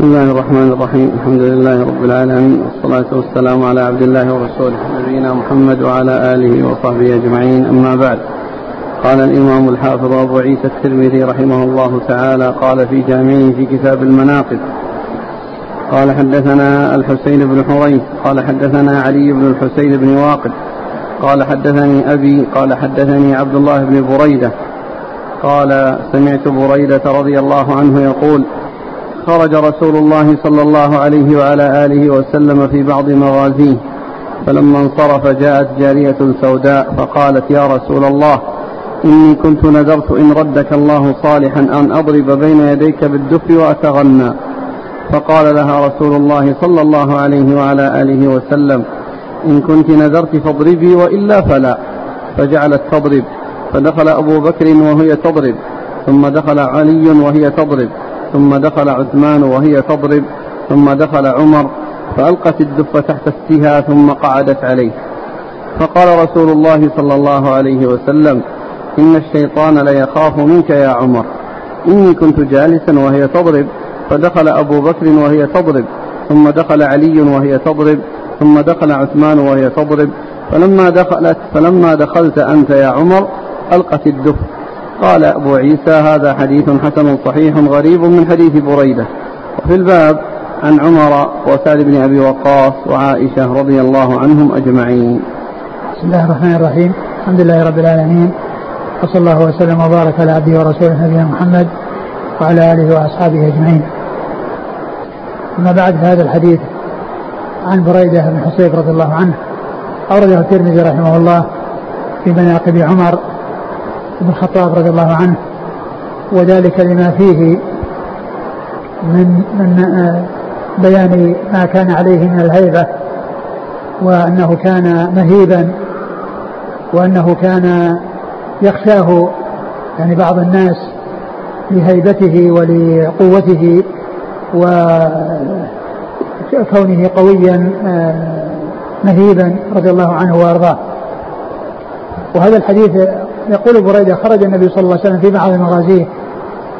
بسم الله الرحمن الرحيم. الحمد لله رب العالمين. والصلاة والسلام على عبد الله ورسوله نبينا محمد وعلى آله وصحبه أجمعين. أما بعد قال الإمام الحافظ أبو عيسى الترمذي رحمه الله تعالى قال في جامعه في كتاب المناقب قال حدثنا الحسين بن حريث قال حدثنا علي بن الحسين بن واقد قال حدثني أبي قال حدثني عبد الله بن بريدة قال سمعت بريدة رضي الله عنه يقول خرج رسول الله صلى الله عليه وعلى آله وسلم في بعض مغازيه فلما انصرف جاءت جارية سوداء فقالت يا رسول الله إني كنت نذرت إن ردك الله صالحا أن أضرب بين يديك بالدف وأتغنى. فقال لها رسول الله صلى الله عليه وعلى آله وسلم إن كنت نذرت فاضربي وإلا فلا. فجعلت تضرب فدخل أبو بكر وهي تضرب ثم دخل علي وهي تضرب. ثم دخل عثمان وهي تضرب ثم دخل عمر فألقت الدف تحت استها ثم قعدت عليه. فقال رسول الله صلى الله عليه وسلم إن الشيطان ليخاف منك يا عمر. إني كنت جالسا وهي تضرب فدخل أبو بكر وهي تضرب ثم دخل علي وهي تضرب ثم دخل عثمان وهي تضرب فلما دخلت فلما دخلت أنت يا عمر ألقت الدف قال أبو عيسى هذا حديث حسن صحيح غريب من حديث بريدة. وفي الباب عن عمر وسعد بن أبي وقاص وعائشة رضي الله عنهم أجمعين. بسم الله الرحمن الرحيم. الحمد لله رب العالمين. وصلى الله وسلم وبارك على عبده ورسوله نبينا محمد وعلى آله وأصحابه أجمعين. أما بعد هذا الحديث عن بريدة بن حصيب رضي الله عنه. أورده الترمذي رحمه الله في مناقب عمر بن الخطاب رضي الله عنه وذلك لما فيه من من آه، بيان ما كان عليه من الهيبة وأنه كان مهيبا وأنه كان يخشاه يعني بعض الناس لهيبته ولقوته وكونه قويا آه، مهيبا رضي الله عنه وأرضاه. وهذا الحديث يقول بريدة خرج النبي صلى الله عليه وسلم في بعض مغازيه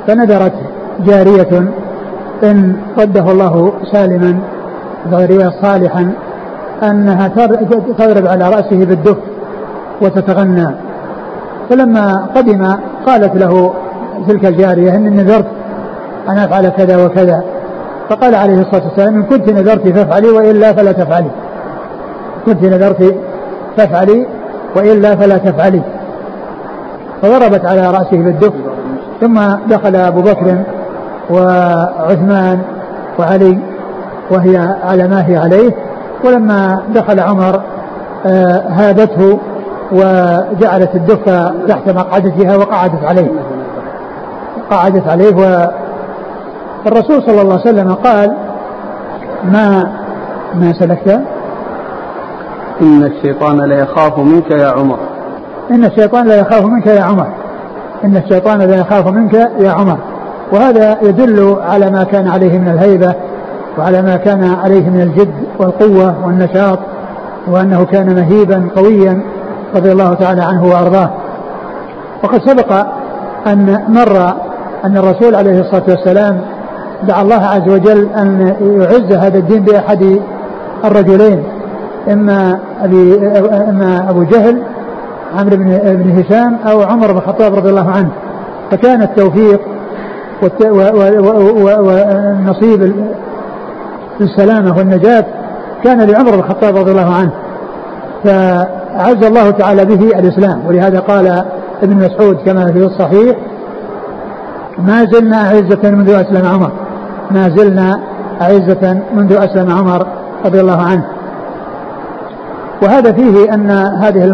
فنذرت جارية إن رده الله سالما ضريا صالحا أنها تضرب على رأسه بالدف وتتغنى. فلما قدم قالت له تلك الجارية إني نذرت أن أفعل كذا وكذا. فقال عليه الصلاة والسلام إن كنت نذرت فافعلي وإلا فلا تفعلي. كنت نذرت فافعلي وإلا فلا تفعلي. فضربت على رأسه بالدف ثم دخل أبو بكر وعثمان وعلي وهي على ما هي عليه. ولما دخل عمر آه، هابته وجعلت الدف تحت مقعدتها وقعدت عليه. قعدت عليه والرسول صلى الله عليه وسلم قال ما ما سلكت؟ إن الشيطان ليخاف منك يا عمر. إن الشيطان لا يخاف منك يا عمر. إن الشيطان لا يخاف منك يا عمر. وهذا يدل على ما كان عليه من الهيبة وعلى ما كان عليه من الجد والقوة والنشاط وأنه كان مهيبا قويا رضي الله تعالى عنه وأرضاه. وقد سبق أن مر أن الرسول عليه الصلاة والسلام دعا الله عز وجل أن يعز هذا الدين بأحد الرجلين إما أبي إما أبو جهل عمرو بن بن هشام أو عمر بن الخطاب رضي الله عنه. فكان التوفيق والنصيب السلامة والنجاة كان لعمر بن الخطاب رضي الله عنه. فعز الله تعالى به الإسلام. ولهذا قال ابن مسعود كما في الصحيح ما زلنا أعزة منذ أسلم عمر. ما زلنا أعزة منذ أسلم عمر رضي الله عنه. وهذا فيه أن هذه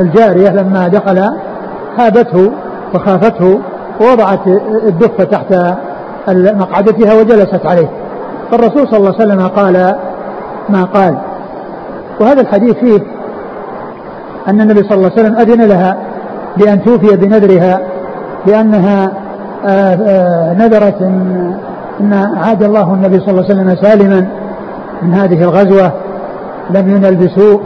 الجارية لما دخل هابته وخافته ووضعت الدف تحت مقعدتها وجلست عليه. فالرسول صلى الله عليه وسلم قال ما قال. وهذا الحديث فيه أن النبي صلى الله عليه وسلم أذن لها بأن توفي بنذرها لأنها آه، آه، نذرت إن, إن عاد الله النبي صلى الله عليه وسلم سالما من هذه الغزوة لم ينل بسوء.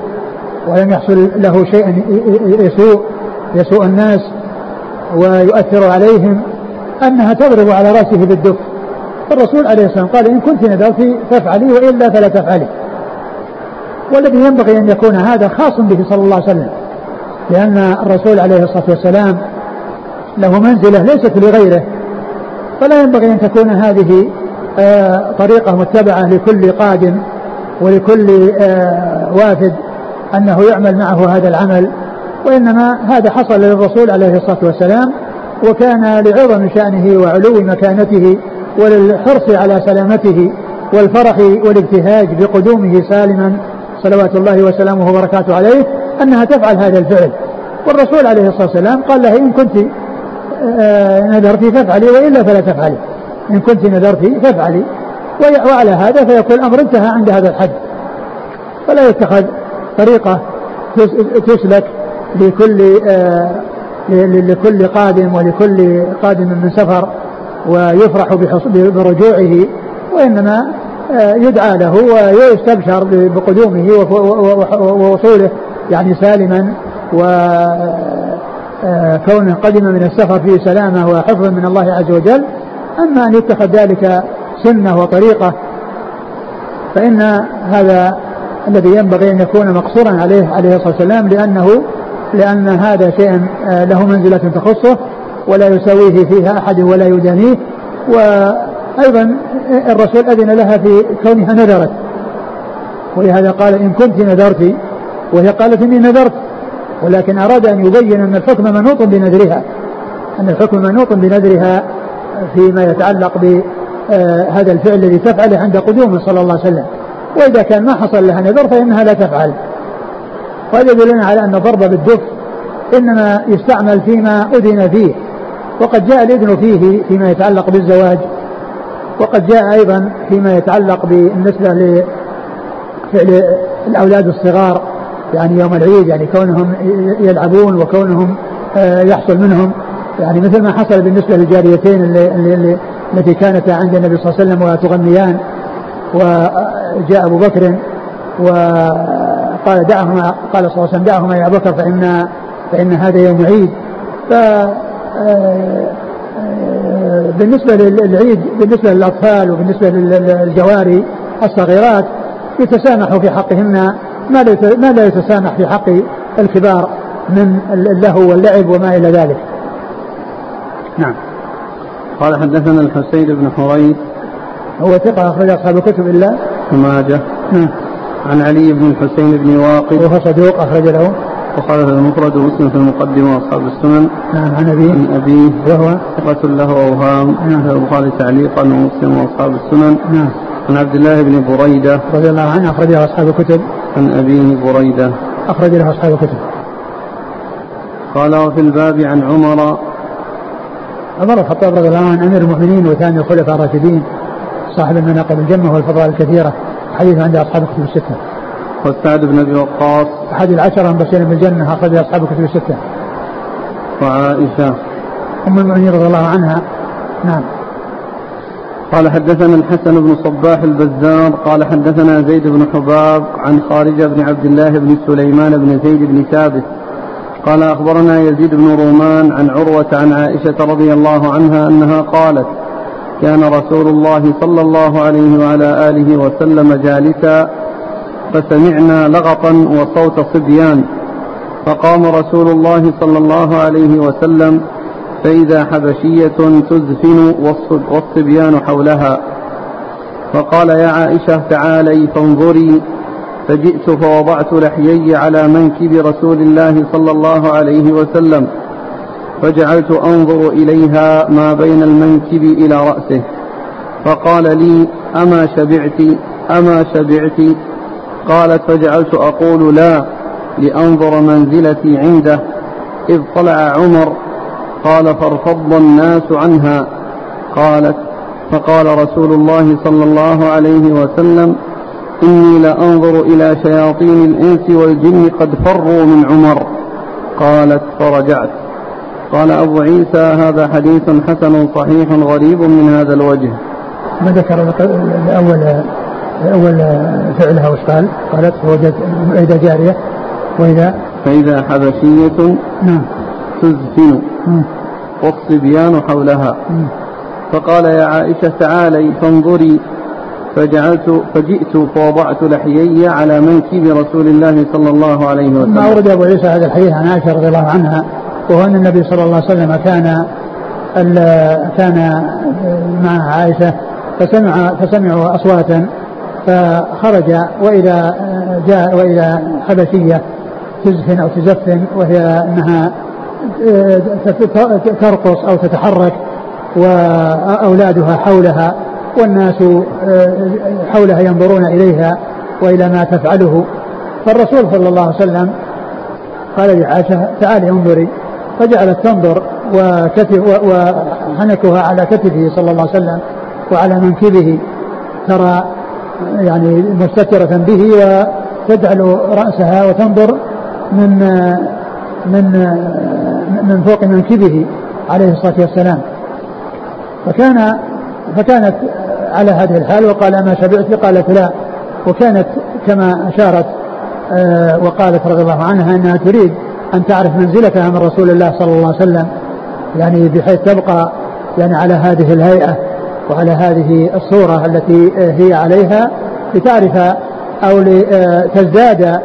ولم يحصل له شيء يسوء يسوء الناس ويؤثر عليهم أنها تضرب على رأسه بالدف. فالرسول عليه الصلاة والسلام قال إن كنت نذرت فافعلي وإلا فلا تفعلي. والذي ينبغي أن يكون هذا خاص به صلى الله عليه وسلم لأن الرسول عليه الصلاة والسلام له منزلة ليست لغيره. فلا ينبغي أن تكون هذه آه، طريقة متبعة لكل قادم ولكل آه، وافد. أنه يعمل معه هذا العمل وإنما هذا حصل للرسول عليه الصلاة والسلام وكان لعظم شأنه وعلو مكانته وللحرص على سلامته والفرح والابتهاج بقدومه سالما صلوات الله وسلامه وبركاته عليه أنها تفعل هذا الفعل. والرسول عليه الصلاة والسلام قال لها إن كنت آه، نذرت فافعلي وإلا فلا تفعلي. إن كنت نذرت فافعلي. وعلى هذا فيكون الأمر انتهى عند هذا الحد. فلا يتخذ طريقة تسلك لكل آه، لكل قادم ولكل قادم من سفر ويفرح برجوعه وإنما آه، يدعى له ويستبشر بقدومه ووصوله يعني سالما وكونه آه، قدم من السفر فيه سلامة وحفظ من الله عز وجل. أما أن يتخذ ذلك سنة وطريقة فإن هذا الذي ينبغي أن يكون مقصورا عليه عليه الصلاة والسلام لأنه لأن هذا شيء آه، له منزلة تخصه ولا يساويه فيها أحد ولا يدانيه وأيضا الرسول أذن لها في كونها نذرت. ولهذا قال إن كنت نذرت. وهي قالت إني نذرت. ولكن أراد أن يبين أن الحكم منوط بنذرها. أن الحكم منوط بنذرها فيما يتعلق بهذا الفعل الذي تفعله عند قدومه صلى الله عليه وسلم. وإذا كان ما حصل لها نذر فإنها لا تفعل. وهذا يدلنا على أن الضرب بالدف إنما يستعمل فيما أذن فيه وقد جاء الإذن فيه فيما يتعلق بالزواج وقد جاء أيضا فيما يتعلق بالنسبة لفعل الأولاد الصغار يعني يوم العيد يعني كونهم يلعبون وكونهم آه، يحصل منهم. يعني مثل ما حصل بالنسبة للجاريتين اللي, اللي التي كانتا عند النبي صلى الله عليه وسلم وتغنيان. وجاء أبو بكر وقال دعهما قال صلى الله عليه وسلم دعهما يا بكر فإن فإن هذا يوم عيد. ف آه، آه، بالنسبة للعيد بالنسبة للأطفال وبالنسبة للجواري الصغيرات يتسامح في حقهن ما لا يتسامح في حق الكبار من اللهو واللعب وما إلى ذلك. نعم. قال حدثنا الحسين بن حريث هو ثقة أخرج أصحاب الكتب إلا؟ ماجه. نعم. عن علي بن الحسين بن واقد. وهو صدوق أخرج له. وقال المفرد ومسلم في المقدمة وأصحاب السنن. نعم عن أبيه. عن أبيه. وهو؟ ثقة له أوهام نعم. البخاري تعليقا ومسلم وأصحاب السنن. نعم. عن عبد الله بن بريدة. رضي الله عنه أخرج له أصحاب الكتب. عن أبيه بريدة. أخرج له أصحاب الكتب. قال وفي الباب عن عمر. عمر الخطاب رضي الله عنه أمير المؤمنين وثاني الخلفاء الراشدين. صاحب المناقب الجمة والفضائل الكثيرة. حديث عند أصحاب الكتب الستة. وسعد بن أبي وقاص. أحد العشرة المبشرين بالجنة أخرج أصحاب الكتب الستة. وعائشة. أم المؤمنين رضي الله عنها. نعم. قال حدثنا الحسن بن صباح البزار قال حدثنا زيد بن حباب عن خارجة بن عبد الله بن سليمان بن زيد بن ثابت. قال أخبرنا يزيد بن رومان عن عروة عن عائشة رضي الله عنها أنها قالت كان رسول الله صلى الله عليه وعلى آله وسلم جالسا فسمعنا لغطا وصوت صبيان. فقام رسول الله صلى الله عليه وسلم فإذا حبشية تزفن والصبيان حولها. فقال يا عائشة تعالي فانظري فجئت فوضعت لحيي على منكب رسول الله صلى الله عليه وسلم. فجعلت أنظر إليها ما بين المنكب إلى رأسه فقال لي أما شبعت؟ أما شبعت؟ قالت فجعلت أقول لا لأنظر منزلتي عنده إذ طلع عمر قال فارفض الناس عنها قالت فقال رسول الله صلى الله عليه وسلم إني لأنظر إلى شياطين الإنس والجن قد فروا من عمر قالت فرجعت. قال أبو عيسى هذا حديث حسن صحيح غريب من هذا الوجه. ما ذكر الأول أول فعلها وش قال؟ قالت فوجدت إذا جارية وإذا فإذا حبشية نعم. تزفن. والصبيان حولها. فقال يا عائشة تعالي فانظري. فجعلت فجئت فوضعت لحيي على منكب رسول الله صلى الله عليه وسلم. ما أورد أبو عيسى هذا الحديث عن عائشة رضي الله عنها. وهو أن النبي صلى الله عليه وسلم كان كان مع عائشة فسمع فسمعوا أصواتا فخرج وإلى جاء وإلى حبشية تزف أو تزف وهي أنها ترقص أو تتحرك وأولادها حولها والناس حولها ينظرون إليها وإلى ما تفعله. فالرسول صلى الله عليه وسلم قال لعائشة تعالي انظري فجعلت تنظر وحنكها على كتفه صلى الله عليه وسلم وعلى منكبه ترى يعني مستترة به وتجعل رأسها وتنظر من من من فوق منكبه عليه الصلاة والسلام. فكان فكانت على هذه الحال وقال ما شبعت قالت لا. وكانت كما أشارت آه، وقالت رضي الله عنها أنها تريد أن تعرف منزلتها من رسول الله صلى الله عليه وسلم يعني بحيث تبقى يعني على هذه الهيئة وعلى هذه الصورة التي هي عليها لتعرف أو لتزداد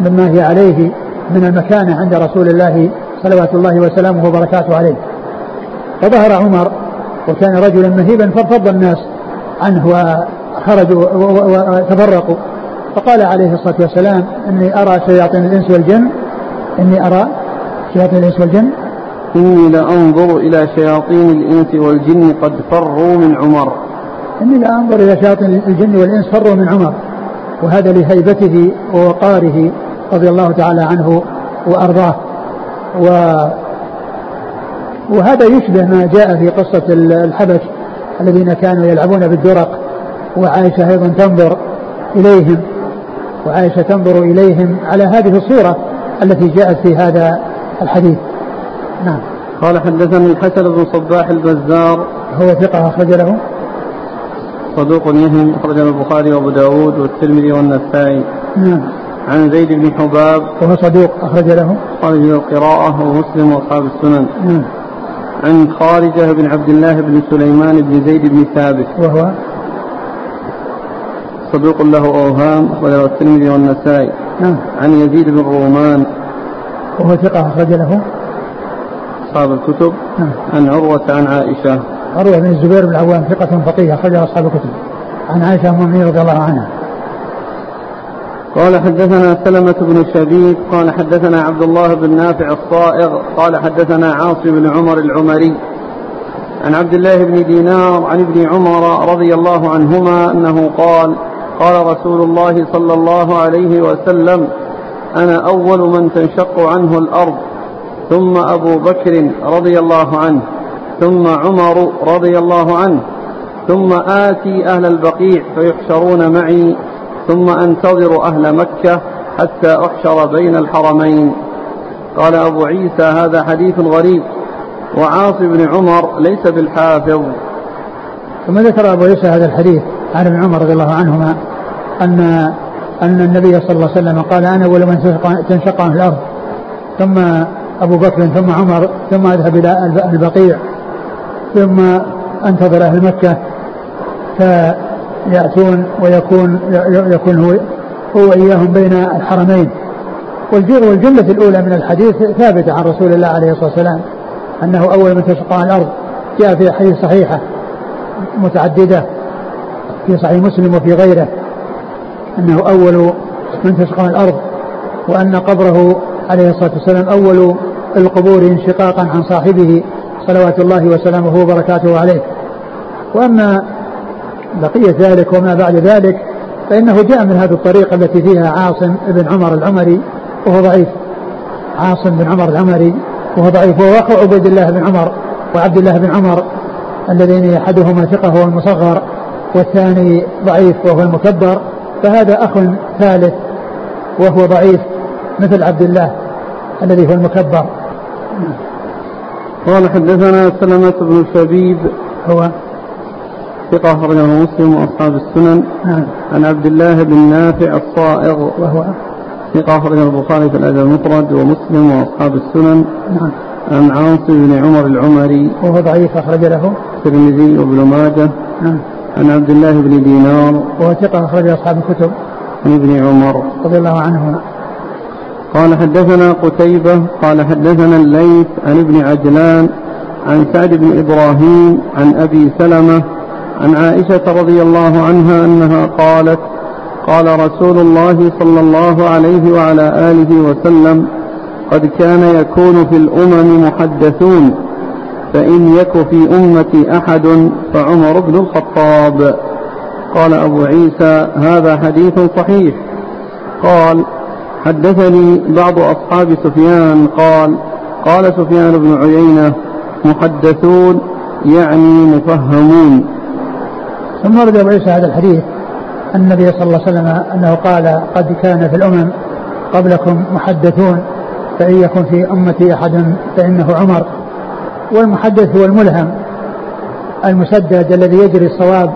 مما هي عليه من المكانة عند رسول الله صلوات الله وسلامه وبركاته عليه. فظهر عمر وكان رجلا مهيبا فارتض الناس عنه وخرجوا وتفرقوا. فقال عليه الصلاة والسلام إني أرى شياطين الإنس والجن إني أرى شياطين الإنس والجن. إني لأنظر إلى شياطين الإنس والجن قد فروا من عمر. إني لأنظر إلى شياطين الجن والإنس فروا من عمر. وهذا لهيبته ووقاره رضي الله تعالى عنه وأرضاه. و وهذا يشبه ما جاء في قصة الحبش الذين كانوا يلعبون بالدرق وعائشة أيضا تنظر إليهم وعائشة تنظر إليهم على هذه الصورة. التي جاءت في هذا الحديث. نعم. قال حدثني الحسن بن صباح البزار. هو ثقة أخرج له؟ صدوق يهم أخرج البخاري وأبو داود والترمذي والنسائي. نعم. عن زيد بن حباب. وهو صدوق أخرج له؟ خارج القراءة ومسلم وأصحاب السنن. نعم. عن خارجة بن عبد الله بن سليمان بن زيد بن ثابت. وهو؟ صدوق له أوهام أخرجه الترمذي والنسائي. نعم. عن يزيد بن رومان وهو ثقة أخرج له؟ أصحاب الكتب. نعم. عن عروة عن عائشة. عروة بن الزبير بن العوام ثقة فقيه أخرج أصحاب الكتب. عن عائشة أم المؤمنين رضي الله عنها. قال حدثنا سلمة بن شبيب قال حدثنا عبد الله بن نافع الصائغ قال حدثنا عاصم بن عمر العمري. عن عبد الله بن دينار عن ابن عمر رضي الله عنهما أنه قال قال رسول الله صلى الله عليه وسلم أنا أول من تنشق عنه الأرض ثم أبو بكر رضي الله عنه ثم عمر رضي الله عنه ثم آتي أهل البقيع فيحشرون معي ثم أنتظر أهل مكة حتى أحشر بين الحرمين. قال أبو عيسى هذا حديث غريب وعاصي بن عمر ليس بالحافظ. ثم ذكر أبو عيسى هذا الحديث عن ابن عمر رضي الله عنهما أن أن النبي صلى الله عليه وسلم قال أنا أول من تنشق عنه الأرض. ثم أبو بكر ثم عمر ثم أذهب إلى البقيع. ثم أنتظر أهل مكة. فيأتون ويكون يكون هو هو وإياهم بين الحرمين. والجملة الأولى من الحديث ثابتة عن رسول الله عليه الصلاة والسلام أنه أول من تشق عن الأرض. جاء في أحاديث صحيحة متعددة في صحيح مسلم وفي غيره. أنه أول من عن الأرض وأن قبره عليه الصلاة والسلام أول القبور انشقاقا عن صاحبه صلوات الله وسلامه وبركاته عليه. وأما بقية ذلك وما بعد ذلك فإنه جاء من هذه الطريقة التي فيها عاصم بن عمر العمري وهو ضعيف. عاصم بن عمر العمري وهو ضعيف وهو عبيد الله بن عمر وعبد الله بن عمر اللذين أحدهما ثقة وهو المصغر والثاني ضعيف وهو المكبر. فهذا أخ ثالث وهو ضعيف مثل عبد الله الذي هو المكبر. قال حدثنا سلمة بن شبيب هو ثقة أخرجه مسلم وأصحاب السنن. نعم. عن عبد الله بن نافع الصائغ وهو ثقة أخرجه البخاري في الأدب المفرد ومسلم وأصحاب السنن. نعم. عن عاصم بن عمر العمري وهو ضعيف أخرج له. الترمذي وابن ماجه. نعم. عن عبد الله بن دينار وهو ثقة أخرج أصحاب الكتب. عن ابن عمر رضي الله عنهما. قال حدثنا قتيبة قال حدثنا الليث عن ابن عجلان عن سعد بن إبراهيم عن أبي سلمة عن عائشة رضي الله عنها أنها قالت قال رسول الله صلى الله عليه وعلى آله وسلم قد كان يكون في الأمم محدثون فإن يك في أمتي أحد فعمر بن الخطاب. قال أبو عيسى هذا حديث صحيح. قال حدثني بعض أصحاب سفيان. قال قال سفيان بن عيينة محدثون يعني مفهمون. ثم ورد أبو عيسى هذا الحديث أن النبي صلى الله عليه وسلم أنه قال قد كان في الأمم قبلكم محدثون فإن يكن في أمتي أحد فإنه عمر. والمحدث هو الملهم المسدد الذي يجري الصواب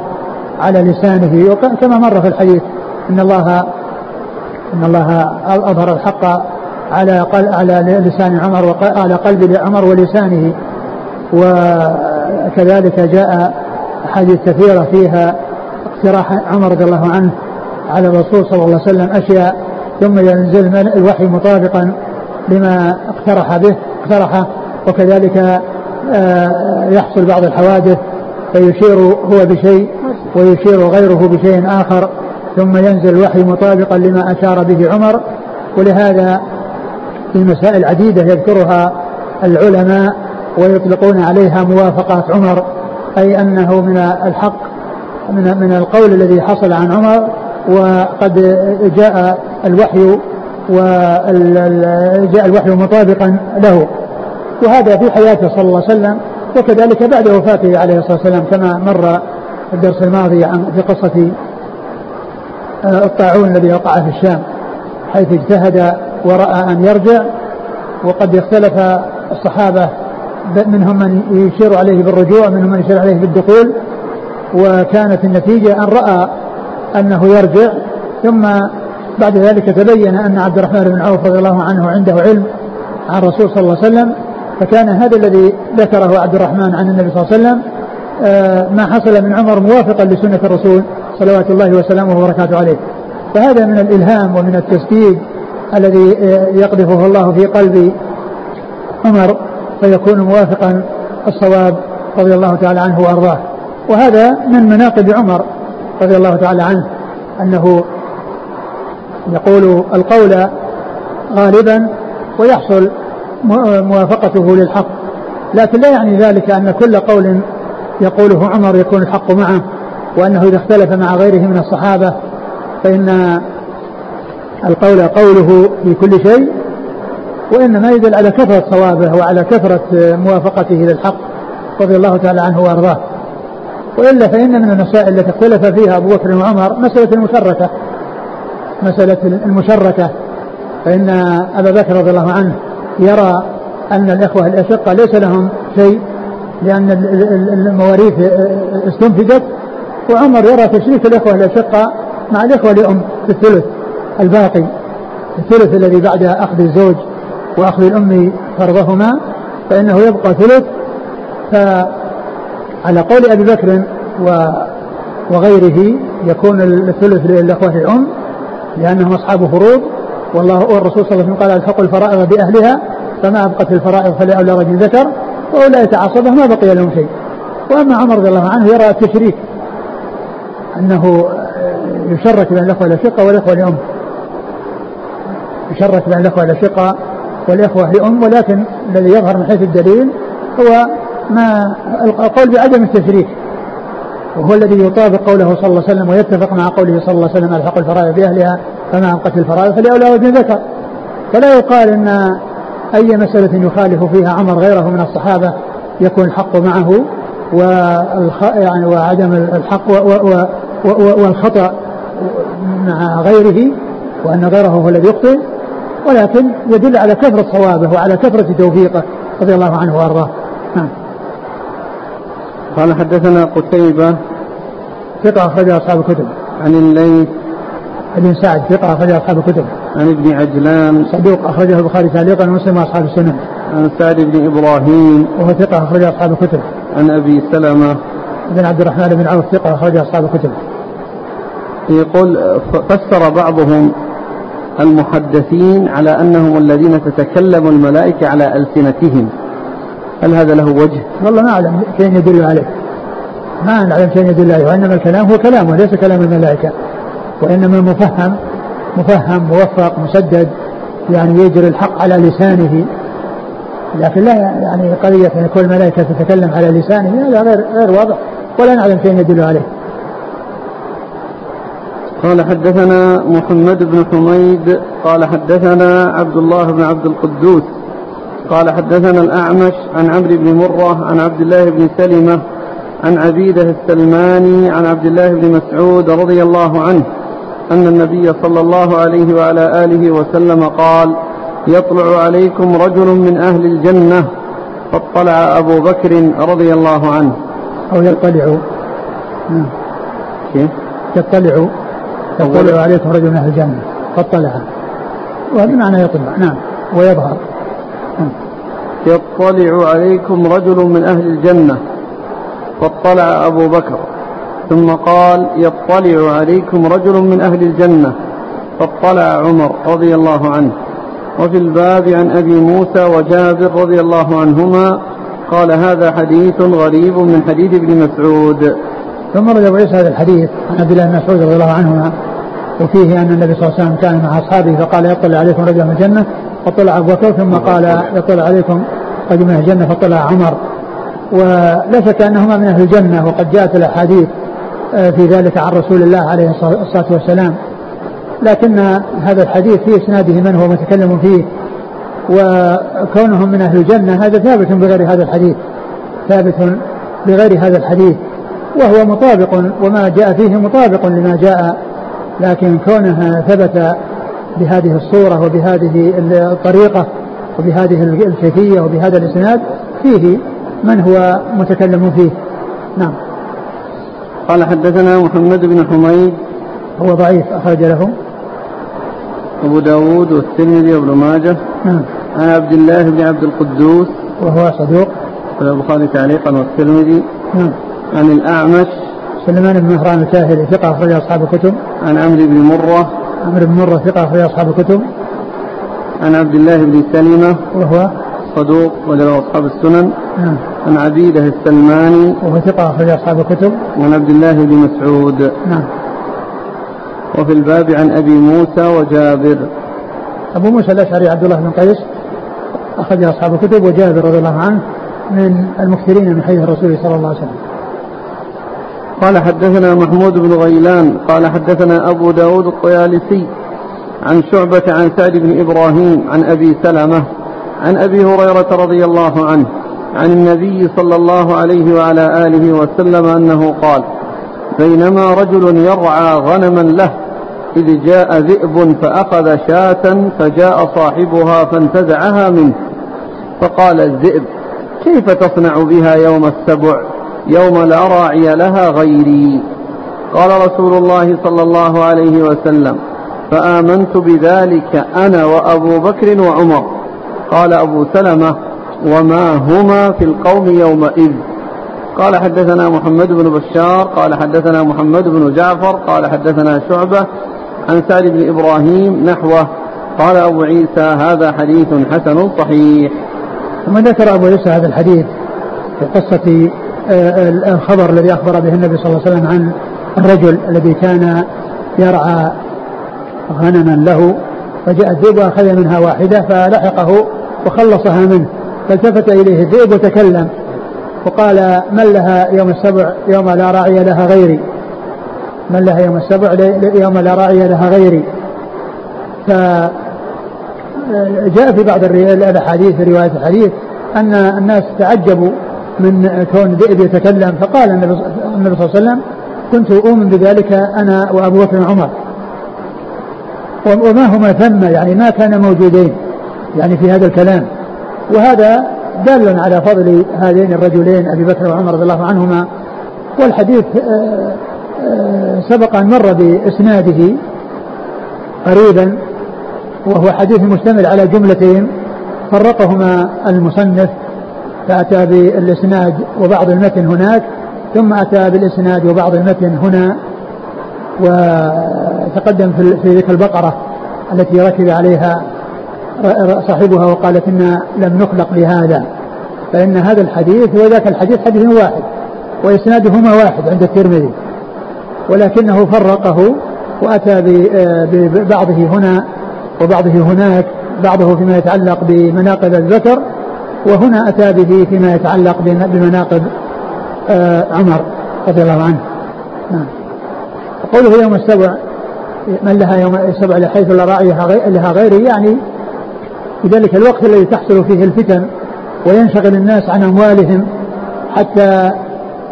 على لسانه كما مر في الحديث. إن الله إن الله أظهر الحق على على لسان عمر وعلى قلب عمر ولسانه. وكذلك جاء احاديث كثيرة فيها اقتراح عمر رضي الله عنه على الرسول صلى الله عليه وسلم أشياء. ثم ينزل الوحي مطابقا لما اقترح به اقترحه. وكذلك يحصل بعض الحوادث فيشير هو بشيء ويشير غيره بشيء آخر ثم ينزل الوحي مطابقا لما أشار به عمر. ولهذا في مسائل عديدة يذكرها العلماء ويطلقون عليها موافقات عمر أي أنه من الحق من من القول الذي حصل عن عمر وقد جاء الوحي وجاء الوحي مطابقا له. وهذا في حياته صلى الله عليه وسلم وكذلك بعد وفاته عليه الصلاة والسلام كما مر الدرس الماضي عن في قصة آه، الطاعون الذي وقع في الشام حيث اجتهد ورأى أن يرجع وقد اختلف الصحابة منهم من يشير عليه بالرجوع منهم من يشير عليه بالدخول وكانت النتيجة أن رأى أنه يرجع ثم بعد ذلك تبين أن عبد الرحمن بن عوف رضي الله عنه عنده علم عن الرسول صلى الله عليه وسلم فكان هذا الذي ذكره عبد الرحمن عن النبي صلى الله عليه وسلم آه، ما حصل من عمر موافقا لسنة الرسول صلوات الله وسلامه وبركاته عليه. فهذا من الإلهام ومن التسديد الذي آه، يقذفه الله في قلب عمر فيكون موافقا الصواب رضي الله تعالى عنه وأرضاه. وهذا من مناقب عمر رضي الله تعالى عنه أنه يقول القول غالبا ويحصل موافقته للحق. لكن لا يعني ذلك أن كل قول يقوله عمر يكون الحق معه وأنه إذا اختلف مع غيره من الصحابة فإن القول قوله في كل شيء وإنما يدل على كثرة صوابه وعلى كثرة موافقته للحق رضي الله تعالى عنه وأرضاه. وإلا فإن من المسائل التي اختلف فيها أبو بكر وعمر مسألة المشركة. مسألة المشركة. فإن أبا بكر رضي الله عنه يرى أن الإخوة الأشقة ليس لهم شيء لأن المواريث استنفذت. وعمر يرى تشريك الإخوة الأشقة مع الإخوة لأم في الثلث الباقي الثلث الذي بعد أخذ الزوج وأخذ الأم فرضهما فإنه يبقى ثلث. فعلى قول أبي بكر وغيره يكون الثلث للإخوة الأم لأنهم أصحاب فروض. والله والرسول صلى الله عليه وسلم قال الحق الفرائض بأهلها فما أبقت الفرائض فلأولى رجل ذكر وأولئك عصبة ما بقي لهم شيء. وأما عمر رضي الله عنه يرى التشريك أنه يشرك بين الأخوة الأشقة والإخوة لأم يشرك بين الأخوة الأشقة والإخوة لأم ولكن الذي يظهر من حيث الدليل هو ما القول بعدم التشريك. وهو الذي يطابق قوله صلى الله عليه وسلم ويتفق مع قوله صلى الله عليه وسلم الحق الفرائض بأهلها فما أنقت الفرائض فلأولى وجه ذكر. فلا يقال أن أي مسألة يخالف فيها عمر غيره من الصحابة يكون الحق معه والخ... يعني وعدم الحق و... و... و... والخطأ مع غيره وأن غيره هو الذي يخطئ. ولكن يدل على كثرة صوابه وعلى كثرة توفيقه رضي الله عنه وأرضاه. نعم. قال حدثنا قتيبة ثقة أخرج أصحاب الكتب. عن الليث بن سعد ثقة أخرج أصحاب الكتب. عن ابن عجلان. صدوق أخرجه البخاري تعليقا ومسلم وأصحاب السنن. عن سعد بن إبراهيم. وهو ثقة أخرج أصحاب الكتب. عن أبي سلمة. بن عبد الرحمن بن عوف ثقة أخرج أصحاب الكتب. يقول فسر بعضهم المحدثين على أنهم الذين تتكلم الملائكة على ألسنتهم. هل هذا له وجه؟ والله ما أعلم شيء يدل عليه. ما نعلم شيء يدل عليه وإنما الكلام هو كلامه ليس كلام الملائكة. وإنما مفهم مفهم موفق مسدد يعني يجري الحق على لسانه لكن لا يعني قضية أن يكون الملائكة تتكلم على لسانه هذا غير غير واضح ولا نعلم شيء يدل عليه. قال حدثنا محمد بن حميد قال حدثنا عبد الله بن عبد القدوس قال حدثنا الأعمش عن عمرو بن مرة عن عبد الله بن سلمة عن عبيده السلماني عن عبد الله بن مسعود رضي الله عنه أن النبي صلى الله عليه وعلى آله وسلم قال يطلع عليكم رجل من أهل الجنة فاطلع أبو بكر رضي الله عنه. أو يطلع. نعم. كيف؟ يطلع. يطلع عليكم رجل من أهل الجنة فاطلع وهذا معنى يطلع نعم ويظهر. نعم. يطلع عليكم رجل من أهل الجنة فاطلع أبو بكر. ثم قال يطلع عليكم رجل من أهل الجنة. فاطلع عمر رضي الله عنه. وفي الباب عن أبي موسى وجابر رضي الله عنهما قال هذا حديث غريب من حديث ابن مسعود. ثم رد ابو عيسى هذا الحديث عن عبد الله بن مسعود رضي الله عنهما. وفيه أن النبي صلى الله عليه وسلم كان مع أصحابه فقال يطلع عليكم رجل من الجنة. فطلع أبو بكر ثم قال يطلع عليكم رجل من الجنة. فطلع عمر. ولا شك أنهما من أهل الجنة وقد جاءت الأحاديث في ذلك عن رسول الله عليه الصلاة والسلام. لكن هذا الحديث في إسناده من هو متكلم فيه وكونهم من أهل الجنة هذا ثابت بغير هذا الحديث. ثابت بغير هذا الحديث. وهو مطابق وما جاء فيه مطابق لما جاء لكن كونها ثبت بهذه الصورة وبهذه الطريقة وبهذه الكيفية وبهذا الإسناد فيه من هو متكلم فيه. نعم. قال حدثنا محمد بن حميد. هو ضعيف أخرج له. أبو داود والترمذي وابن ماجه. نعم. عن عبد الله بن عبد القدوس. وهو صدوق. البخاري تعليقا والترمذي. نعم. عن الأعمش. سليمان بن مهران الكاهلي ثقة أخرج أصحاب الكتب. عن عمرو بن مرة. عمرو بن مرة ثقة أخرج أصحاب الكتب. عن عبد الله بن سلمة. وهو صدوق وله أصحاب السنن. نعم. عن عبيدة السلماني. وهو ثقة أخرج أصحاب الكتب. وعن عبد الله بن مسعود. نعم. وفي الباب عن أبي موسى وجابر. أبو موسى الأشعري عبد الله بن قيس أخرج أصحاب الكتب وجابر رضي الله عنه من المكثرين من حديث الرسول صلى الله عليه وسلم. قال حدثنا محمود بن غيلان. قال حدثنا أبو داود الطيالسي عن شعبة عن سعد بن إبراهيم عن أبي سلمة. عن أبي هريرة رضي الله عنه عن النبي صلى الله عليه وعلى آله وسلم أنه قال بينما رجل يرعى غنما له إذ جاء ذئب فأخذ شاة فجاء صاحبها فانتزعها منه. فقال الذئب كيف تصنع بها يوم السبع؟ يوم لا راعي لها غيري. قال رسول الله صلى الله عليه وسلم فآمنت بذلك أنا وأبو بكر وعمر. قال أبو سلمة وما هما في القوم يومئذ. قال حدثنا محمد بن بشار قال حدثنا محمد بن جعفر قال حدثنا شعبة عن سعد بن إبراهيم نحوه. قال أبو عيسى هذا حديث حسن صحيح. ثم ذكر أبو عيسى هذا الحديث في قصة آه، الخبر الذي أخبر به النبي صلى الله عليه وسلم عن الرجل الذي كان يرعى غنما له فجاء الذئب وأخذ منها واحدة فلحقه وخلصها منه فالتفت إليه الذئب وتكلم وقال من لها يوم السبع يوم لا راعي لها غيري. من لها يوم السبع يوم لا راعي لها غيري. فجاء في بعض الأحاديث في رواية الحديث أن الناس تعجبوا من كون ذئب يتكلم فقال النبي صلى الله عليه وسلم كنت أؤمن بذلك أنا وأبو بكر وعمر. وما هما ثم يعني ما كان موجودين. يعني في هذا الكلام. وهذا دال على فضل هذين الرجلين أبي بكر وعمر رضي الله عنهما. والحديث آه، آه، سبق أن مر بإسناده قريبا وهو حديث مشتمل على جملتين. فرقهما المصنف فأتى بالإسناد وبعض المتن هناك ثم أتى بالإسناد وبعض المتن هنا. وتقدم في ذكر البقرة التي ركب عليها صاحبها وقال إنا لم نخلق لهذا فإن هذا الحديث وذاك الحديث حديث واحد وإسنادهما واحد عند الترمذي ولكنه فرقه وأتى ببعضه هنا وبعضه هناك بعضه فيما يتعلق بمناقب الذكر وهنا أتى به فيما يتعلق بمناقب آه، عمر رضي الله عنه. نعم. قوله يوم السبع من لها يوم السبع لحيث لا راعي لها غيره يعني في ذلك الوقت الذي تحصل فيه الفتن وينشغل الناس عن أموالهم حتى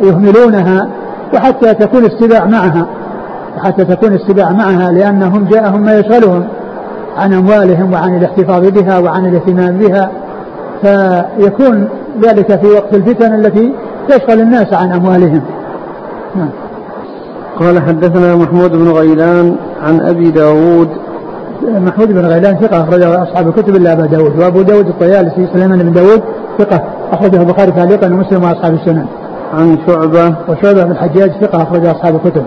يهملونها وحتى تكون السباع معها حتى تكون السباع معها لأنهم جاءهم ما يشغلهم عن أموالهم وعن الاحتفاظ بها وعن الاهتمام بها فيكون ذلك في وقت الفتن التي تشغل الناس عن أموالهم نعم. قال حدثنا محمود بن غيلان عن أبي داود محمود بن غيلان ثقة أخرجه أصحاب الكتب إلا أبا داود وأبو داود الطيالسي سليمان بن داود ثقة أخرجه البخاري تعليقا ومسلم وأصحاب السنن. عن شعبة وشعبة بن الحجاج ثقة أخرج أصحاب الكتب.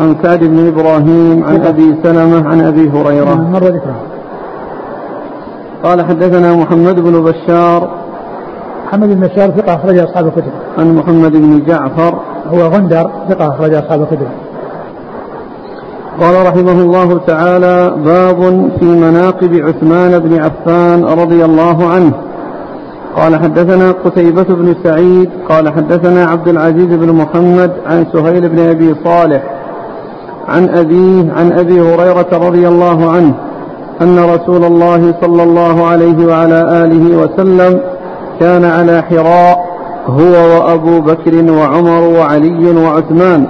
عن سعد بن إبراهيم عن أبي سلمة عن أبي هريرة. مر ذكره. قال حدثنا محمد بن بشار. محمد بن بشار ثقة أخرج أصحاب الكتب. عن محمد بن جعفر. هو غندر ثقة أخرج أصحاب الكتب. قال رحمه الله تعالى باب في مناقب عثمان بن عفان رضي الله عنه. قال حدثنا قتيبة بن سعيد قال حدثنا عبد العزيز بن محمد عن سهيل بن أبي صالح عن أبيه عن أبي هريرة رضي الله عنه أن رسول الله صلى الله عليه وعلى آله وسلم كان على حراء هو وأبو بكر وعمر وعلي وعثمان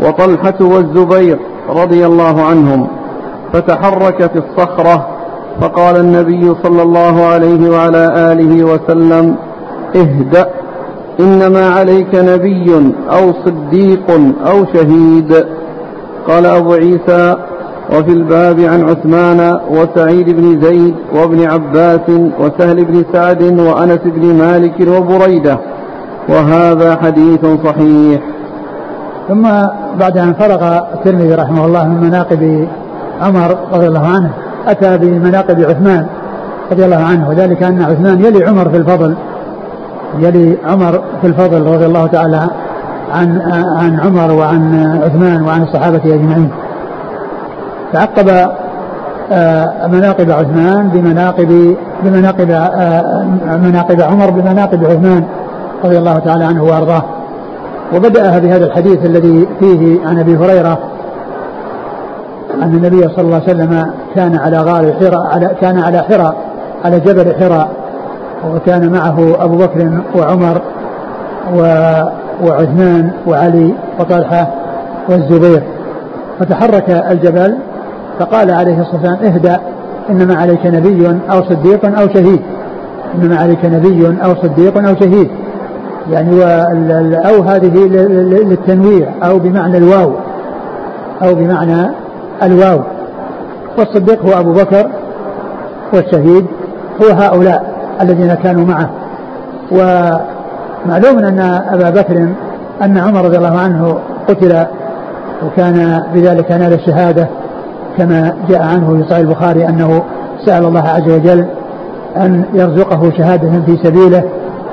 وطلحة والزبير رضي الله عنهم فتحركت الصخرة فقال النبي صلى الله عليه وعلى آله وسلم اهدأ إنما عليك نبي أو صديق أو شهيد. قال أبو عيسى وفي الباب عن عثمان وسعيد بن زيد وابن عباس وسهل بن سعد وأنس بن مالك وبريدة وهذا حديث صحيح. ثم بعد أن فرغ الترمذي رحمه الله من مناقب عمر رضي الله عنه أتى بمناقب عثمان رضي الله عنه وذلك أن عثمان يلي عمر في الفضل يلي عمر في الفضل رضي الله تعالى عن عن عمر وعن عثمان وعن الصحابة أجمعين. تعقب آه، مناقب عثمان بمناقب بمناقب آه، مناقب عمر بمناقب عثمان رضي الله تعالى عنه وأرضاه. وبدأها بهذا الحديث الذي فيه عن أبي هريرة أن النبي صلى الله عليه وسلم كان على غار حراء على كان على حراء على جبل حراء وكان معه أبو بكر وعمر و وعثمان وعلي وطلحة والزبير. فتحرك الجبل فقال عليه الصلاة والسلام اهدأ إنما عليك نبي أو صديق أو شهيد. إنما عليك نبي أو صديق أو شهيد. يعني أو هذه للتنويع أو بمعنى الواو أو بمعنى الواو. والصديق هو أبو بكر والشهيد هو هؤلاء الذين كانوا معه. ومعلوم أن أبا بكر أن عمر رضي الله عنه قتل وكان بذلك نال الشهادة كما جاء عنه في صحيح البخاري أنه سأل الله عز وجل أن يرزقه شهادة في سبيله.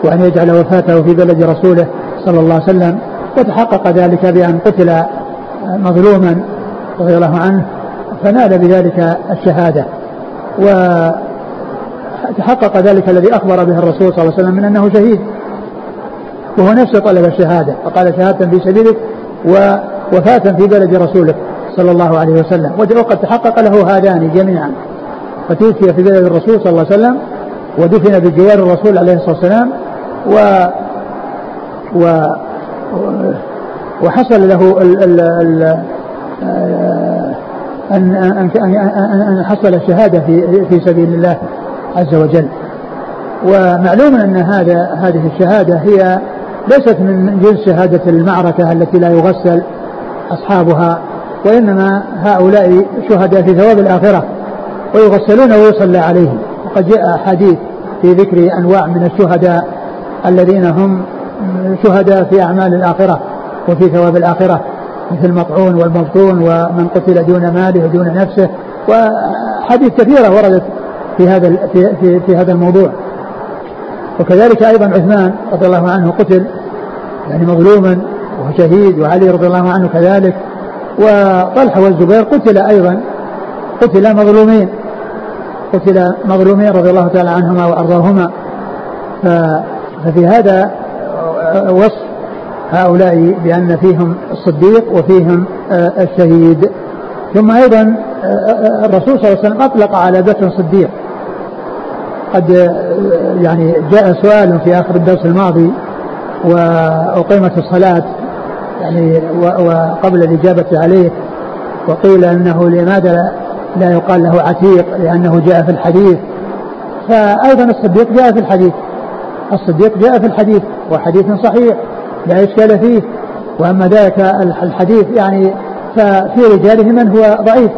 وأن يجعل وفاته في بلد رسوله صلى الله عليه وسلم وتحقق ذلك بأن قتل مظلوما رضي الله عنه فنال بذلك الشهادة. وتحقق ذلك الذي أخبر به الرسول صلى الله عليه وسلم من أنه شهيد. وهو نفسه طلب الشهادة فقال شهادة في سبيلك ووفاة في بلد رسولك صلى الله عليه وسلم. وقد تحقق له هذان جميعا. فتوفي في بلد الرسول صلى الله عليه وسلم ودفن بجوار الرسول عليه الصلاة والسلام و و وحصل له ال ال ال أن أن أن حصل الشهادة في في سبيل الله عز وجل. ومعلوم أن هذا هذه الشهادة هي ليست من جنس شهادة المعركة التي لا يغسل أصحابها وإنما هؤلاء شهداء في ثواب الآخرة ويغسلون ويصلى عليهم وقد جاء حديث في ذكر أنواع من الشهداء الذين هم شهداء في أعمال الآخرة وفي ثواب الآخرة مثل المطعون والمبطون ومن قتل دون ماله ودون نفسه وحديث كثيرة وردت في هذا في, في, في هذا الموضوع. وكذلك أيضا عثمان رضي الله عنه قتل يعني مظلوما وهو شهيد وعلي رضي الله عنه كذلك وطلحة والزبير قتل أيضا قتل مظلومين قتل مظلومين رضي الله تعالى عنهما وأرضاهما. ففي هذا وصف هؤلاء بأن فيهم الصديق وفيهم الشهيد. ثم أيضا الرسول صلى الله عليه وسلم أطلق على بكر الصديق قد يعني جاء سؤال في آخر الدرس الماضي وأقيمت الصلاة يعني وقبل الإجابة عليه وقيل أنه لماذا لا يقال له عتيق؟ لأنه جاء في الحديث. فأيضا الصديق جاء في الحديث. الصديق جاء في الحديث وحديث صحيح لا إشكال فيه. وأما ذاك الحديث يعني ففي رجاله من هو ضعيف.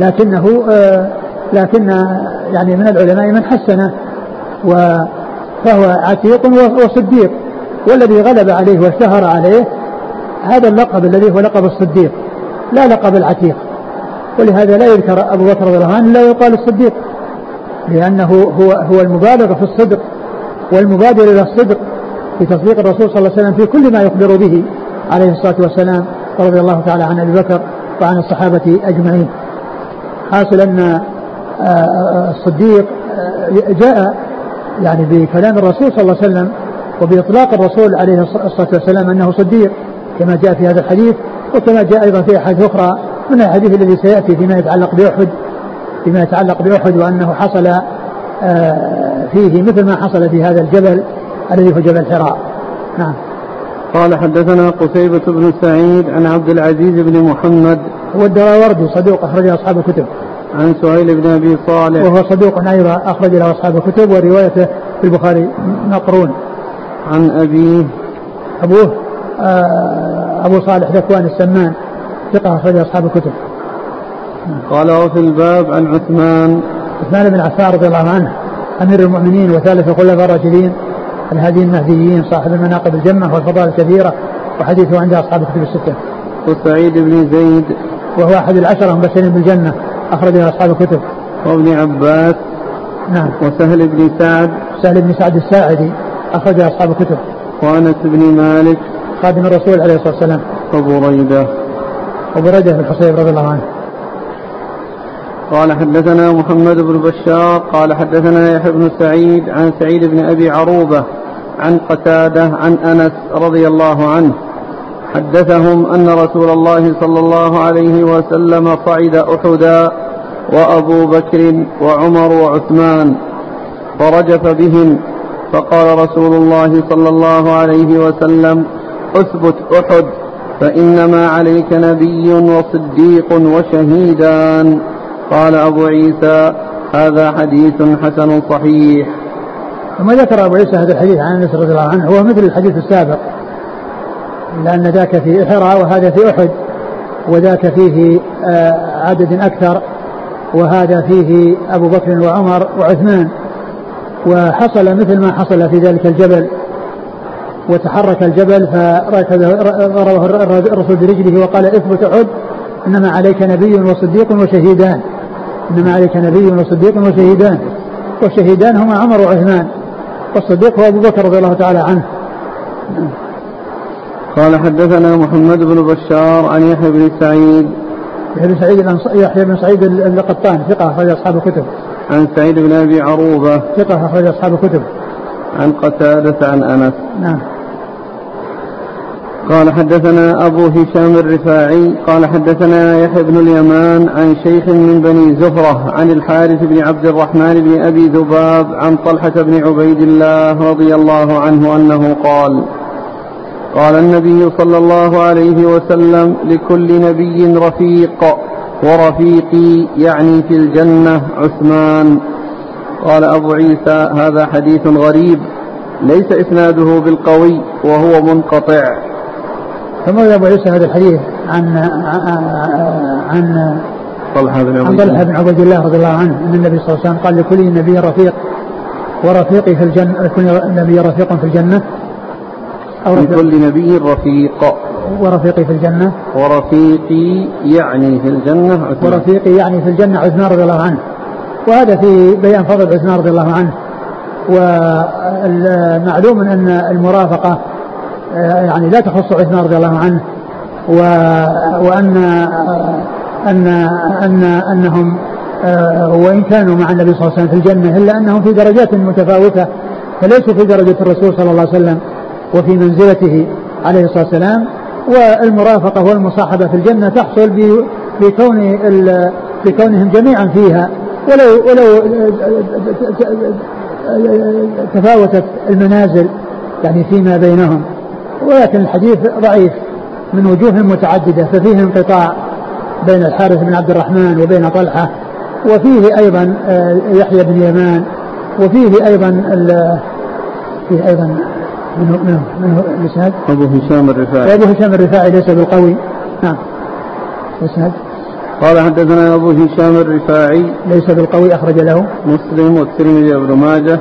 لكنه آه لكن يعني من العلماء من حسنه فهو عتيق وصديق. والذي غلب عليه واشتهر عليه هذا اللقب الذي هو لقب الصديق لا لقب العتيق. ولهذا لا يذكر أبو بكر رضي الله عنه لا يقال الصديق لأنه هو هو المبالغ في الصدق. والمبادر إلى الصدق في تصديق الرسول صلى الله عليه وسلم في كل ما يخبر به عليه الصلاة والسلام رضي الله تعالى عن أبي بكر وعن الصحابة أجمعين. حاصل أن آه، آه، الصديق آه، جاء يعني بكلام الرسول صلى الله عليه وسلم وبإطلاق الرسول عليه الصلاة والسلام أنه صديق كما جاء في هذا الحديث وكما جاء أيضا في أحاديث أخرى من الحديث الذي سيأتي فيما يتعلق بأحد فيما يتعلق بأحد وأنه حصل فيه مثل ما حصل في هذا الجبل الذي هو جبل حراء. نعم. قال حدثنا قتيبة بن سعيد عن عبد العزيز بن محمد. هو الدراوردي صدوق أخرج أصحاب الكتب. عن سهيل بن أبي صالح. وهو صدوق أيضا أخرج له أصحاب الكتب وروايته في البخاري مقرون. عن ابيه أبوه آه، أبو صالح ذكوان السمان ثقة اخرج أصحاب الكتب. قال وفي الباب عن عثمان. عثمان بن عفان رضي الله عنه أمير المؤمنين وثالث الخلفاء الراشدين الهادي المهديين صاحب المناقب الجمة والفضائل الكثيره وحديثه عند أصحاب الكتب الستة. وسعيد بن زيد. وهو أحد العشرة المبشرين بالجنة أخرج أصحاب الكتب. وابن عباس. نعم. وسهل بن سعد. سهل بن سعد الساعدي أخرج أصحاب الكتب. وأنس بن مالك. خادم الرسول عليه الصلاة والسلام. وبريدة. وبريدة بن الحصيب رضي الله عنه. قال حدثنا محمد بن بشار قال حدثنا يحيى بن سعيد عن سعيد بن أبي عروبة عن قتادة عن أنس رضي الله عنه حدثهم أن رسول الله صلى الله عليه وسلم صعد أحدا وأبو بكر وعمر وعثمان فرجف بهم فقال رسول الله صلى الله عليه وسلم اثبت أحد فإنما عليك نبي وصديق وشهيدان قال أبو عيسى هذا حديث حسن صحيح. ثم ذكر أبو عيسى هذا الحديث عن أنس رضي الله عنه هو مثل الحديث السابق لأن ذاك في حراء وهذا في أحد وذاك فيه آه، عدد أكثر وهذا فيه أبو بكر وعمر وعثمان. وحصل مثل ما حصل في ذلك الجبل وتحرك الجبل فضربه الرسول برجله وقال اثبت عد إنما عليك نبي وصديق وشهيدان. انما عليك نبي وصديق وشهيدان والشهيدان هما عمر وعثمان والصديق هو أبو بكر رضي الله تعالى عنه قال حدثنا محمد بن بشار عن يحيى بن سعيد يحيى بن سعيد يحيى بن سعيد القطان ثقة أخرج أصحاب الكتب. عن سعيد بن أبي عروبة ثقة أخرج أصحاب الكتب. عن قتادة عن أنس. نعم. قال حدثنا أبو هشام الرفاعي قال حدثنا يحيى بن اليمان عن شيخ من بني زهرة عن الحارث بن عبد الرحمن بن أبي ذباب عن طلحة بن عبيد الله رضي الله عنه أنه قال قال النبي صلى الله عليه وسلم لكل نبي رفيق ورفيقي يعني في الجنة عثمان. قال أبو عيسى هذا حديث غريب ليس إسناده بالقوي وهو منقطع. ثم عيسى هذا الحديث عن عن طلحة بن عن طلحة بن عبيد الله رضي الله عنه. أن النبي صلى الله عليه وسلم قال لكل نبي رفيق ورفيقي في الجنة كل نبي رفيق في الجنة. أو لكل نبي رفيق. ورفيقي في الجنة. ورفيقي يعني في الجنة عثمان. ورفيقي يعني في الجنة عثمان رضي الله عنه. وهذا في بيان فضل عثمان رضي الله عنه. ومعلوم أن المرافقة يعني لا تخص عثمان رضي الله عنه و وأن أن أن أنهم آه، وإن كانوا مع النبي صلى الله عليه وسلم في الجنة إلا أنهم في درجات متفاوتة فليسوا في درجة الرسول صلى الله عليه وسلم وفي منزلته عليه الصلاة والسلام. والمرافقة والمصاحبة في الجنة تحصل بكون بكونهم جميعا فيها. ولو ولو تفاوتت المنازل يعني فيما بينهم. ولكن الحديث ضعيف من وجوه متعددة ففيه انقطاع بين الحارث بن عبد الرحمن وبين طلحة وفيه أيضا آه، يحيى بن يمان وفيه أيضا فيه أيضا من من من الإسناد أبو هشام الرفاعي. أبو هشام الرفاعي ليس بالقوي. نعم. الإسناد قال حدثنا أبو هشام الرفاعي. ليس بالقوي أخرج له. مسلم والترمذي وابن ماجه.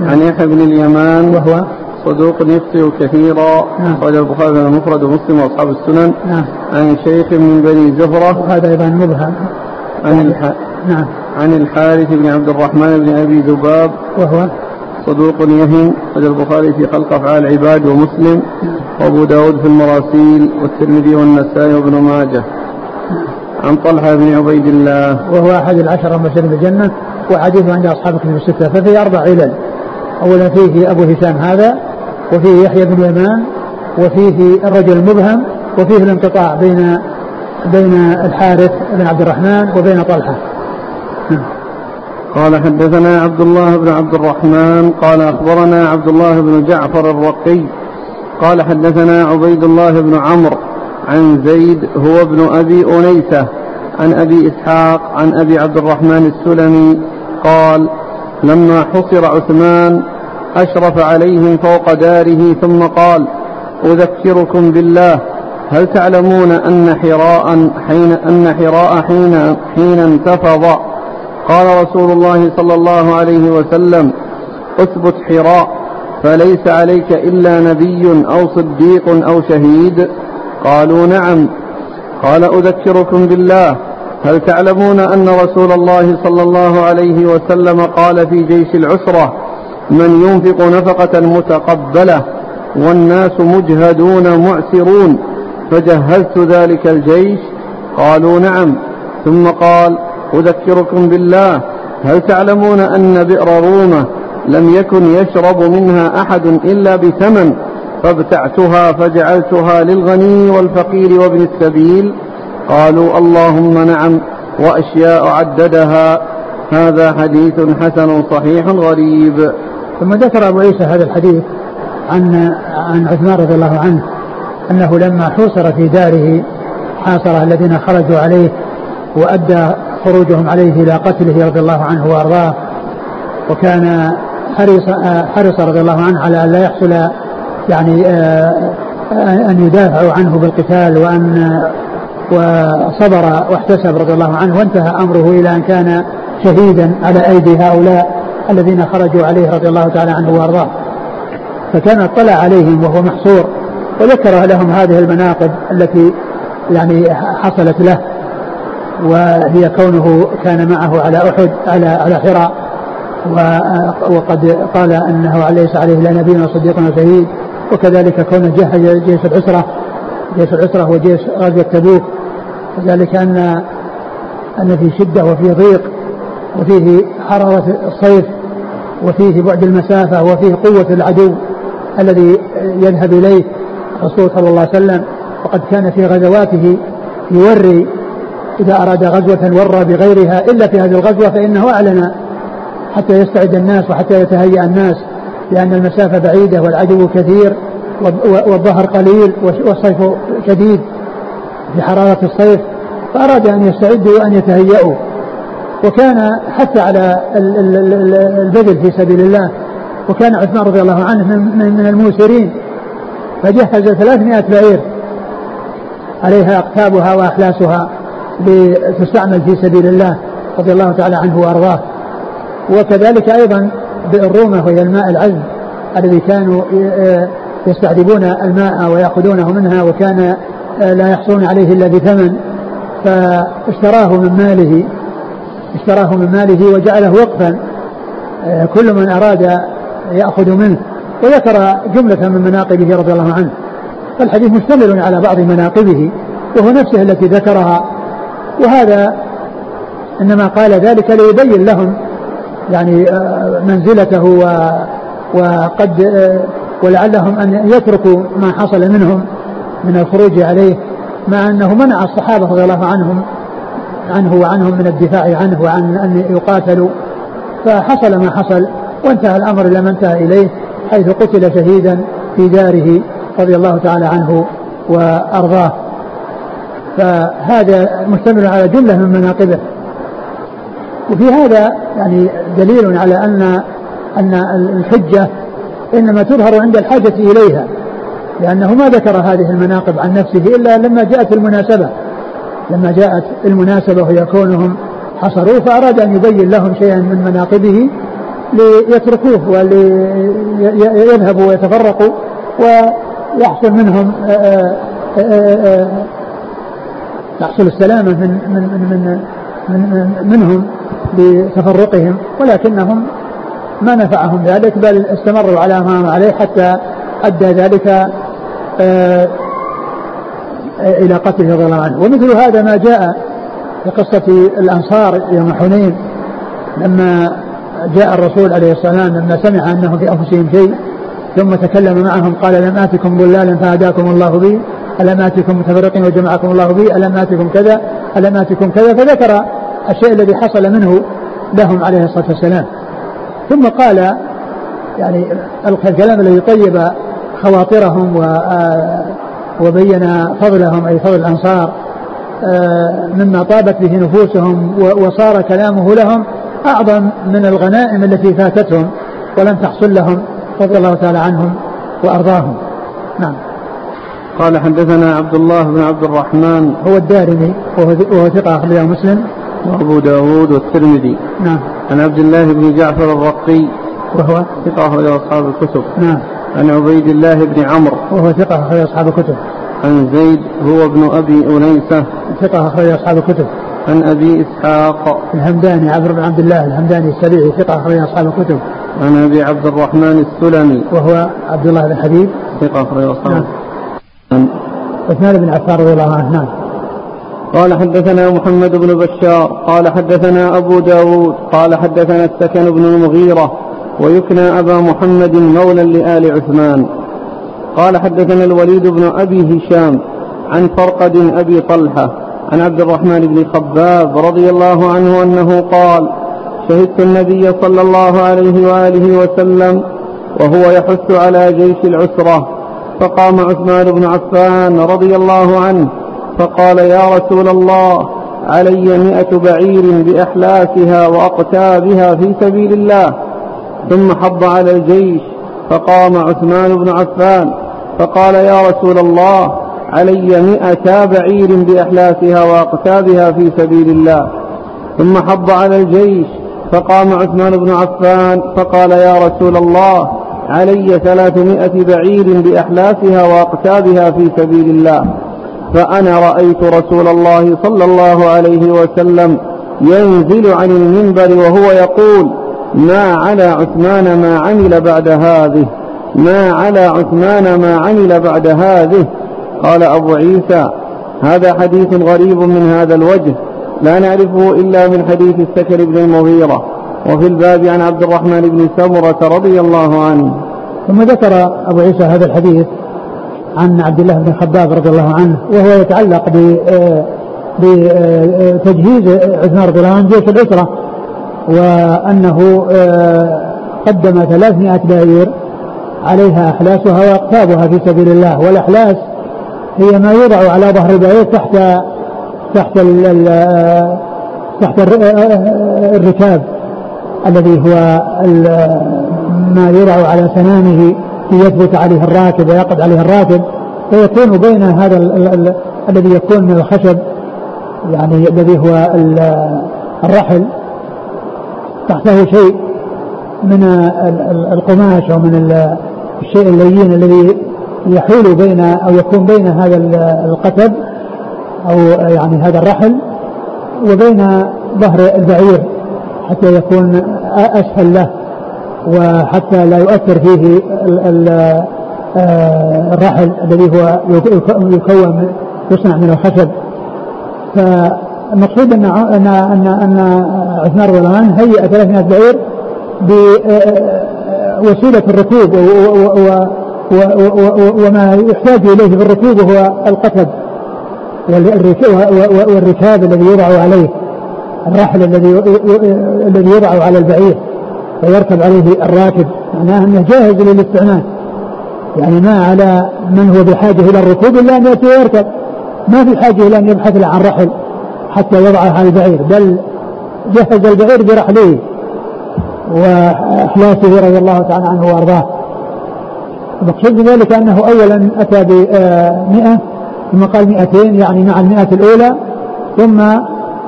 نعم. عن يحيى بن اليمان. وهو صدوق يخطئ كثيرا. نعم. أخرج البخاري المفرد ومسلم وأصحاب السنن. نعم. عن شيخ من بني زهرة. وهذا أيضا مبهم. عن الح... نعم. عن الحارث بن عبد الرحمن بن أبي ذباب. وهو؟ صدوق يهم أخرج البخاري في خلق أفعال العباد ومسلم. نعم. وأبو داود في المراسيل والترمذي والنسائي وابن ماجه. نعم عن طلحة بن عبيد الله. وهو أحد العشرة المبشرين بالجنة وحديثه عند أصحاب كتب الستة ففيه أربع علل. أولا فيه أبو هشام هذا وفيه يحيى بن يمان وفيه الرجل المبهم وفيه الانقطاع بين بين الحارث بن عبد الرحمن وبين طلحة نعم. قال حدثنا عبد الله بن عبد الرحمن قال أخبرنا عبد الله بن جعفر الرقي قال حدثنا عبيد الله بن عمرو عن زيد هو ابن أبي أنيسة عن أبي إسحاق عن أبي عبد الرحمن السلمي قال لما حصر عثمان أشرف عليهم فوق داره ثم قال أذكركم بالله هل تعلمون أن حراء حين أن حراء حين حين انتفض؟ قال رسول الله صلى الله عليه وسلم أثبت حراء فليس عليك إلا نبي أو صديق أو شهيد؟ قالوا نعم. قال أذكركم بالله هل تعلمون أن رسول الله صلى الله عليه وسلم قال في جيش العسرة من ينفق نفقة متقبلة والناس مجهدون معسرون فجهزت ذلك الجيش؟ قالوا نعم. ثم قال أذكركم بالله هل تعلمون أن بئر رومة لم يكن يشرب منها أحد إلا بثمن؟ فابتعتها فجعلتها للغني والفقير وابن السبيل. قالوا اللهم نعم وأشياء عددها. هذا حديث حسن صحيح غريب. ثم ذكر أبو عيسى هذا الحديث عن عن عثمان رضي الله عنه أنه لما حوصر في داره حاصره الذين خرجوا عليه وأدى خروجهم عليه إلى قتله رضي الله عنه وأرضاه وكان حرص حرص رضي الله عنه على أن لا يحصل يعني آه، أن يدافعوا عنه بالقتال وأن وصبر واحتسب رضي الله عنه وانتهى أمره إلى أن كان شهيدا على أيدي هؤلاء. الذين خرجوا عليه رضي الله تعالى عنه وأرضاه. فكان اطلع عليهم وهو محصور وذكر لهم هذه المناقب التي يعني حصلت له وهي كونه كان معه على أحد على على حراء وقد قال إنه ليس عليه لا نبي ولا صديق ولا شهيد وكذلك كونه جهز جيش العسرة جيش العسرة وجيش غزوة تبوك وذلك أن أن في شدة وفي ضيق وفيه حرارة الصيف وفيه بعد المسافة وفيه قوة العدو الذي يذهب إليه الرسول صلى الله عليه وسلم وقد كان في غزواته يوري إذا أراد غزوة ورى بغيرها إلا في هذه الغزوة فإنه أعلن حتى يستعد الناس وحتى يتهيأ الناس لأن المسافة بعيدة والعدو كثير والظهر قليل والصيف شديد في حرارة الصيف فأراد أن يستعدوا وأن يتهيأوا. وكان حتى على البذل في سبيل الله. وكان عثمان رضي الله عنه من, الموسرين. فجهز 300 بعير. عليها أقتابها وأحلاسها لتستعمل في سبيل الله رضي الله تعالى عنه وأرضاه. وكذلك أيضا بئر رومة وهي الماء العذب الذي كانوا يستعذبون الماء ويأخذونه منها وكان لا يحصلون عليه إلا بثمن. فاشتراه من ماله اشتراه من ماله وجعله وقفا كل من أراد يأخذ منه. وذكر جملة من مناقبه رضي الله عنه. فالحديث مشتمل على بعض مناقبه وهو نفسه التي ذكرها. وهذا إنما قال ذلك ليبين لهم يعني آه، منزلته و وقد آه، ولعلهم أن يتركوا ما حصل منهم من الخروج عليه مع أنه منع الصحابة رضي الله عنهم عنه وعنهم من الدفاع عنه وعن أن يقاتلوا. فحصل ما حصل وانتهى الأمر إلى ما انتهى إليه حيث قتل شهيدا في داره رضي الله تعالى عنه وأرضاه. فهذا مشتمل على جملة من مناقبه. وفي هذا يعني دليل على أن أن الحجة إنما تظهر عند الحاجة إليها لأنه ما ذكر هذه المناقب عن نفسه إلا لما جاءت المناسبة. لما جاءت المناسبة وهي كونهم حصروه فأراد أن يبين لهم شيئا من مناقبه ليتركوه وليذهبوا ويتفرقوا ويحصل منهم آآ آآ يحصل السلامة من من من من, من منهم بتفرقهم ولكنهم ما نفعهم ذلك بل استمروا على ما هم عليه حتى أدى ذلك آه، آه، إلى قتله رضي الله عنه. ومثل هذا ما جاء في قصة الأنصار يوم حنين لما جاء الرسول عليه الصلاة والسلام لما سمع أنه في أنفسهم شيء ثم تكلم معهم قال لم آتكم ضلالا فهداكم الله بي؟ ألم آتكم متفرقين وجمعكم الله بي؟ ألم آتكم كذا؟ ألم آتكم كذا؟ فذكر الشيء الذي حصل منه لهم عليه الصلاة والسلام. ثم قال يعني الكلام الذي طيب خواطرهم و آه، وبين فضلهم أي فضل الأنصار آه، مما طابت به نفوسهم وصار كلامه لهم أعظم من الغنائم التي فاتتهم ولم تحصل لهم رضي الله تعالى عنهم وأرضاهم. نعم. قال حدثنا عبد الله بن عبد الرحمن. هو الدارمي وهو ثقة أخرجه مسلم. وأبو داود والترمذي. نعم. عن عبد الله بن جعفر الرقي. وهو؟ ثقة أخرج أصحاب الكتب. نعم. عن عبيد الله بن عمرو. وهو ثقة أخرج أصحاب الكتب. عن زيد هو ابن أبي أنيسة. ثقة أخرج أصحاب الكتب. عن أبي إسحاق. الهمداني عبد بن عبد الله الهمداني السبيعي ثقة أخرج أصحاب الكتب. عن أبي عبد الرحمن السلمي. وهو عبد الله بن حبيب. ثقة أخرج أصحاب نعم. عثمان بن عفان رضي الله عنه. نعم. قال حدثنا محمد بن بشار قال حدثنا أبو داود قال حدثنا السكن بن المغيرة ويكنى أبا محمد مولى لآل عثمان. قال حدثنا الوليد بن أبي هشام عن فرقد أبي طلحة عن عبد الرحمن بن خباب رضي الله عنه أنه قال شهدت النبي صلى الله عليه وآله وسلم وهو يحث على جيش العسرة فقام عثمان بن عفان رضي الله عنه فقال يا رسول الله علي مئة بعير بأحلافها وأقتابها في سبيل الله ثم حض على الجيش فقام عثمان بن عفان فقال يا رسول الله علي مئة بعير بأحلافها وأقتابها في سبيل الله. ثم حض على الجيش فقام عثمان بن عفان فقال يا رسول الله علي ثلاثمائة بعير بأحلافها وأقتابها في سبيل الله. فأنا رأيت رسول الله صلى الله عليه وسلم ينزل عن المنبر وهو يقول ما على عثمان ما عمل بعد هذه. ما على عثمان ما عمل بعد هذه. قال أبو عيسى هذا حديث غريب من هذا الوجه. لا نعرفه إلا من حديث السكر بن المغيرة. وفي الباب عن عبد الرحمن بن سمرة رضي الله عنه. ثم ذكر أبو عيسى هذا الحديث عن عبد الله بن خباب رضي الله عنه وهو يتعلق بتجهيز عثمان رضي الله عنه جيش الأسرة. وأنه آه، قدم ثلاثمائة بعير عليها أحلاسها وأقتابها في سبيل الله. والأحلاس هي ما يوضع على ظهر البعير تحت تحت ال تحت الركاب الذي هو ما يوضع على سنامه ليثبت عليه الراكب ويقعد عليه الراكب. فيكون بين هذا الذي يكون من الخشب يعني الذي هو الرحل. تحته شيء من القماش أو من الشيء اللين الذي يحول بين أو يكون بين هذا القتب أو يعني هذا الرحل وبين ظهر البعير حتى يكون أسهل له وحتى لا يؤثر فيه آه، الرحل الذي هو يكون يصنع من الخشب. فالمقصود أن ان ان أن عثمان رضي الله عنه هيئ 300 بعير بوسيله الركوب وما يحتاج إليه في الركوب هو القتب والركاب الذي يوضع عليه الرحل الذي الذي يوضع على البعير ويركب عليه الراكب معناه أنه جاهز للاستعمال. يعني ما على من هو بحاجة إلى الركوب إلا أن يأتي ويركب. ما في حاجة إلى أن يبحث عن رحل. حتى يضعه على البعير بل جهز البعير برحله واحلاسه رضي الله تعالى عنه وأرضاه. المقصود بذلك أنه اولا أتى ب 100 ثم قال 200 يعني مع المئة الأولى ثم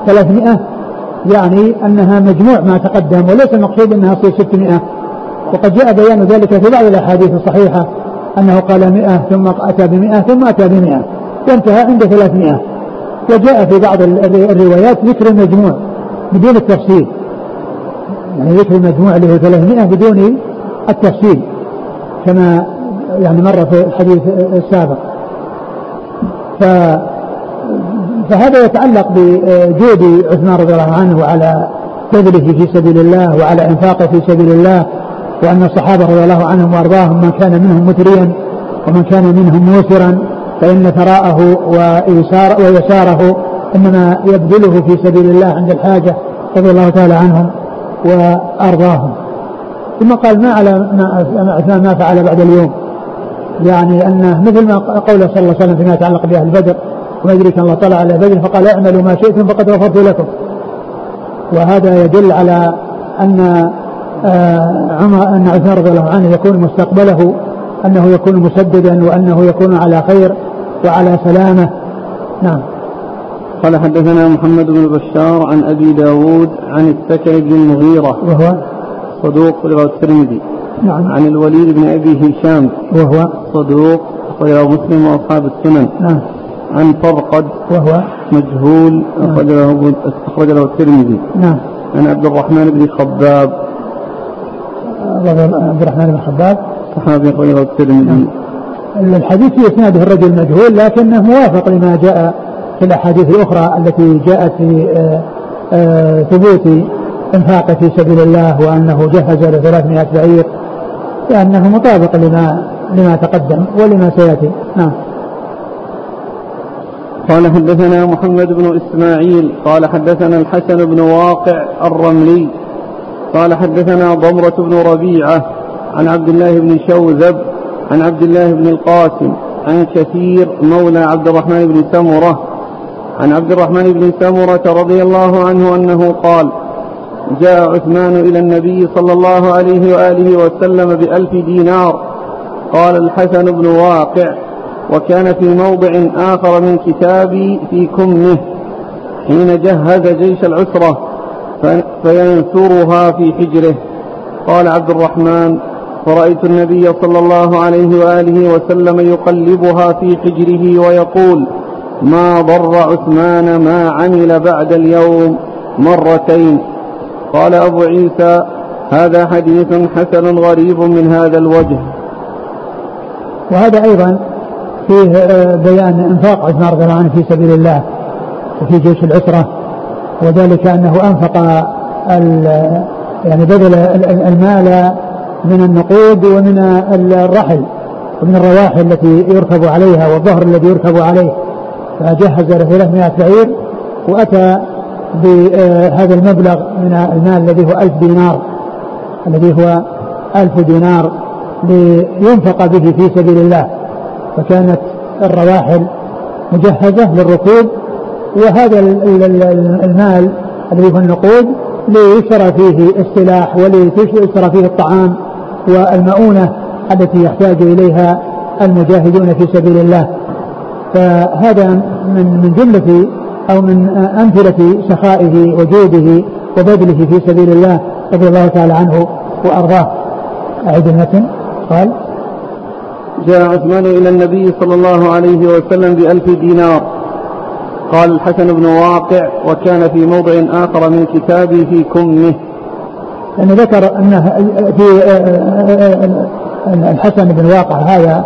300 يعني أنها مجموع ما تقدم وليس المقصود أنها تصير 600 وقد جاء بيان ذلك في بعض الأحاديث الصحيحة أنه قال 100 ثم أتى ب 100 ثم أتى ب 100 وانتهى عند 300 وجاء في بعض الروايات ذكر المجموع بدون التفصيل. يعني ذكر المجموع اللي هو 300 بدون التفصيل كما يعني مر في الحديث السابق. ف فهذا يتعلق بجود عثمان رضي الله عنه وعلى بذله في سبيل الله وعلى إنفاقه في سبيل الله وأن الصحابة رضي الله عنهم وأرضاهم من كان منهم مثريا ومن كان منهم موسرا فإن ثراءه ويسار ويساره إنما يبذله في سبيل الله عند الحاجة رضي الله تعالى عنهم وأرضاهم. ثم قال ما على ما عثمان ما فعل بعد اليوم؟ يعني انه مثل ما قوله صلى الله عليه وسلم فيما يتعلق بأهل بدر وما يدريك الله طلع على بدر فقال اعملوا ما شئتم فقد غفرت لكم. وهذا يدل على أن آه، عمر أن عثمان رضي الله عنه يكون مستقبله أنه يكون مسددا وأنه يكون على خير وعلى سلامة. نعم. قال حدثنا محمد بن بشار عن أبي داود عن السكن بن المغيرة. وهو؟ صدوق رواه الترمذي. نعم. عن الوليد بن أبي هشام. وهو؟ صدوق رواه مسلم وأصحاب السنن. نعم. عن فرقد. وهو؟ مجهول أخرج له أخرج له الترمذي. نعم. عن عبد الرحمن بن خباب. عبد الرحمن بن خباب. صحابي أخرج له الترمذي نعم. الحديث في إسناده الرجل مجهول لكنه موافق لما جاء في الأحاديث الأخرى التي جاءت في آه، آه، ثبوت إنفاقه في سبيل الله وأنه جهز ل 300 بعير لأنه مطابق لما لما تقدم ولما سيأتي. نعم. قال حدثنا محمد بن إسماعيل قال حدثنا الحسن بن واقع الرملي قال حدثنا ضمرة بن ربيعة عن عبد الله بن شوذب عن عبد الله بن القاسم عن كثير مولى عبد الرحمن بن سمرة عن عبد الرحمن بن سمرة رضي الله عنه أنه قال جاء عثمان إلى النبي صلى الله عليه وآله وسلم بألف دينار. قال الحسن بن واقع وكان في موضع آخر من كتابي في كمه حين جهز جيش العسرة فينثرها في حجره. قال عبد الرحمن فرأيت النبي صلى الله عليه وآله وسلم يقلبها في حجره ويقول ما ضر عثمان ما عمل بعد اليوم مرتين. قال أبو عيسى هذا حديث حسن غريب من هذا الوجه. وهذا أيضا فيه آه، بيان إنفاق عثمان رضي الله عنه في سبيل الله وفي جيش العسرة وذلك أنه أنفق يعني بذل المال من النقود ومن الرحل ومن الرواحل التي يركب عليها والظهر الذي يركب عليه. فجهز له 300 بعير وأتى بهذا المبلغ من المال الذي هو ألف دينار الذي هو ألف دينار لينفق به في سبيل الله. فكانت الرواحل مجهزة للركوب وهذا المال الذي هو النقود ليشترى فيه السلاح وليشترى فيه الطعام والمؤونة التي يحتاج إليها المجاهدون في سبيل الله. فهذا من من جملة أو من أمثلة سخائه وجوده وبذله في سبيل الله رضي الله تعالى عنه وأرضاه. أعد المتن. قال جاء عثمان إلى النبي صلى الله عليه وسلم بألف دينار. قال الحسن بن واقع وكان في موضع آخر من كتابه في كمه. لأنه ذكر أنه في آه، آه، آه، الحسن بن واقع هذا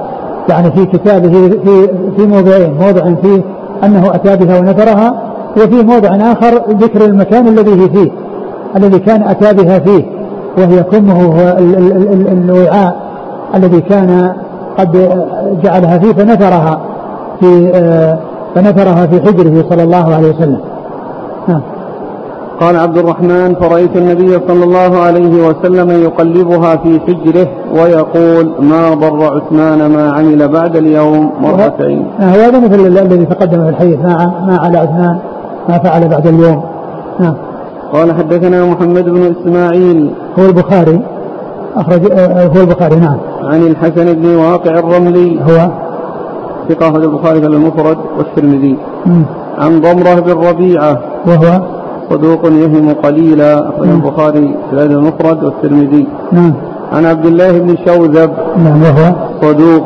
يعني في كتابه في في موضعين موضع فيه أنه أتى بها ونثرها وفي موضع آخر ذكر المكان الذي هي فيه الذي كان أتى بها فيه وهي كمه الوعاء الذي كان قد جعلها فيه فنثرها في فنثرها في حجره صلى الله عليه وسلم. قال عبد الرحمن فرأيت النبي صلى الله عليه وسلم يقلبها في حجره ويقول ما ضر عثمان ما عمل بعد اليوم مرتين. هذا مثل الذي تقدم في الحديث ما ما على عثمان ما فعل بعد اليوم. نعم. قال حدثنا محمد بن إسماعيل. هو البخاري. اخرج آه، هو البخاري نعم. عن الحسن بن واقع الرملي. هو. ثقة البخاري في المفرد والترمذي. عن ضمرة بن ربيعة. وهو. صدوق يهم قليلا. أخرج البخاري في المفرد والترمذي. نعم. عن عبد الله بن شوذب. نعم وهو؟ صدوق.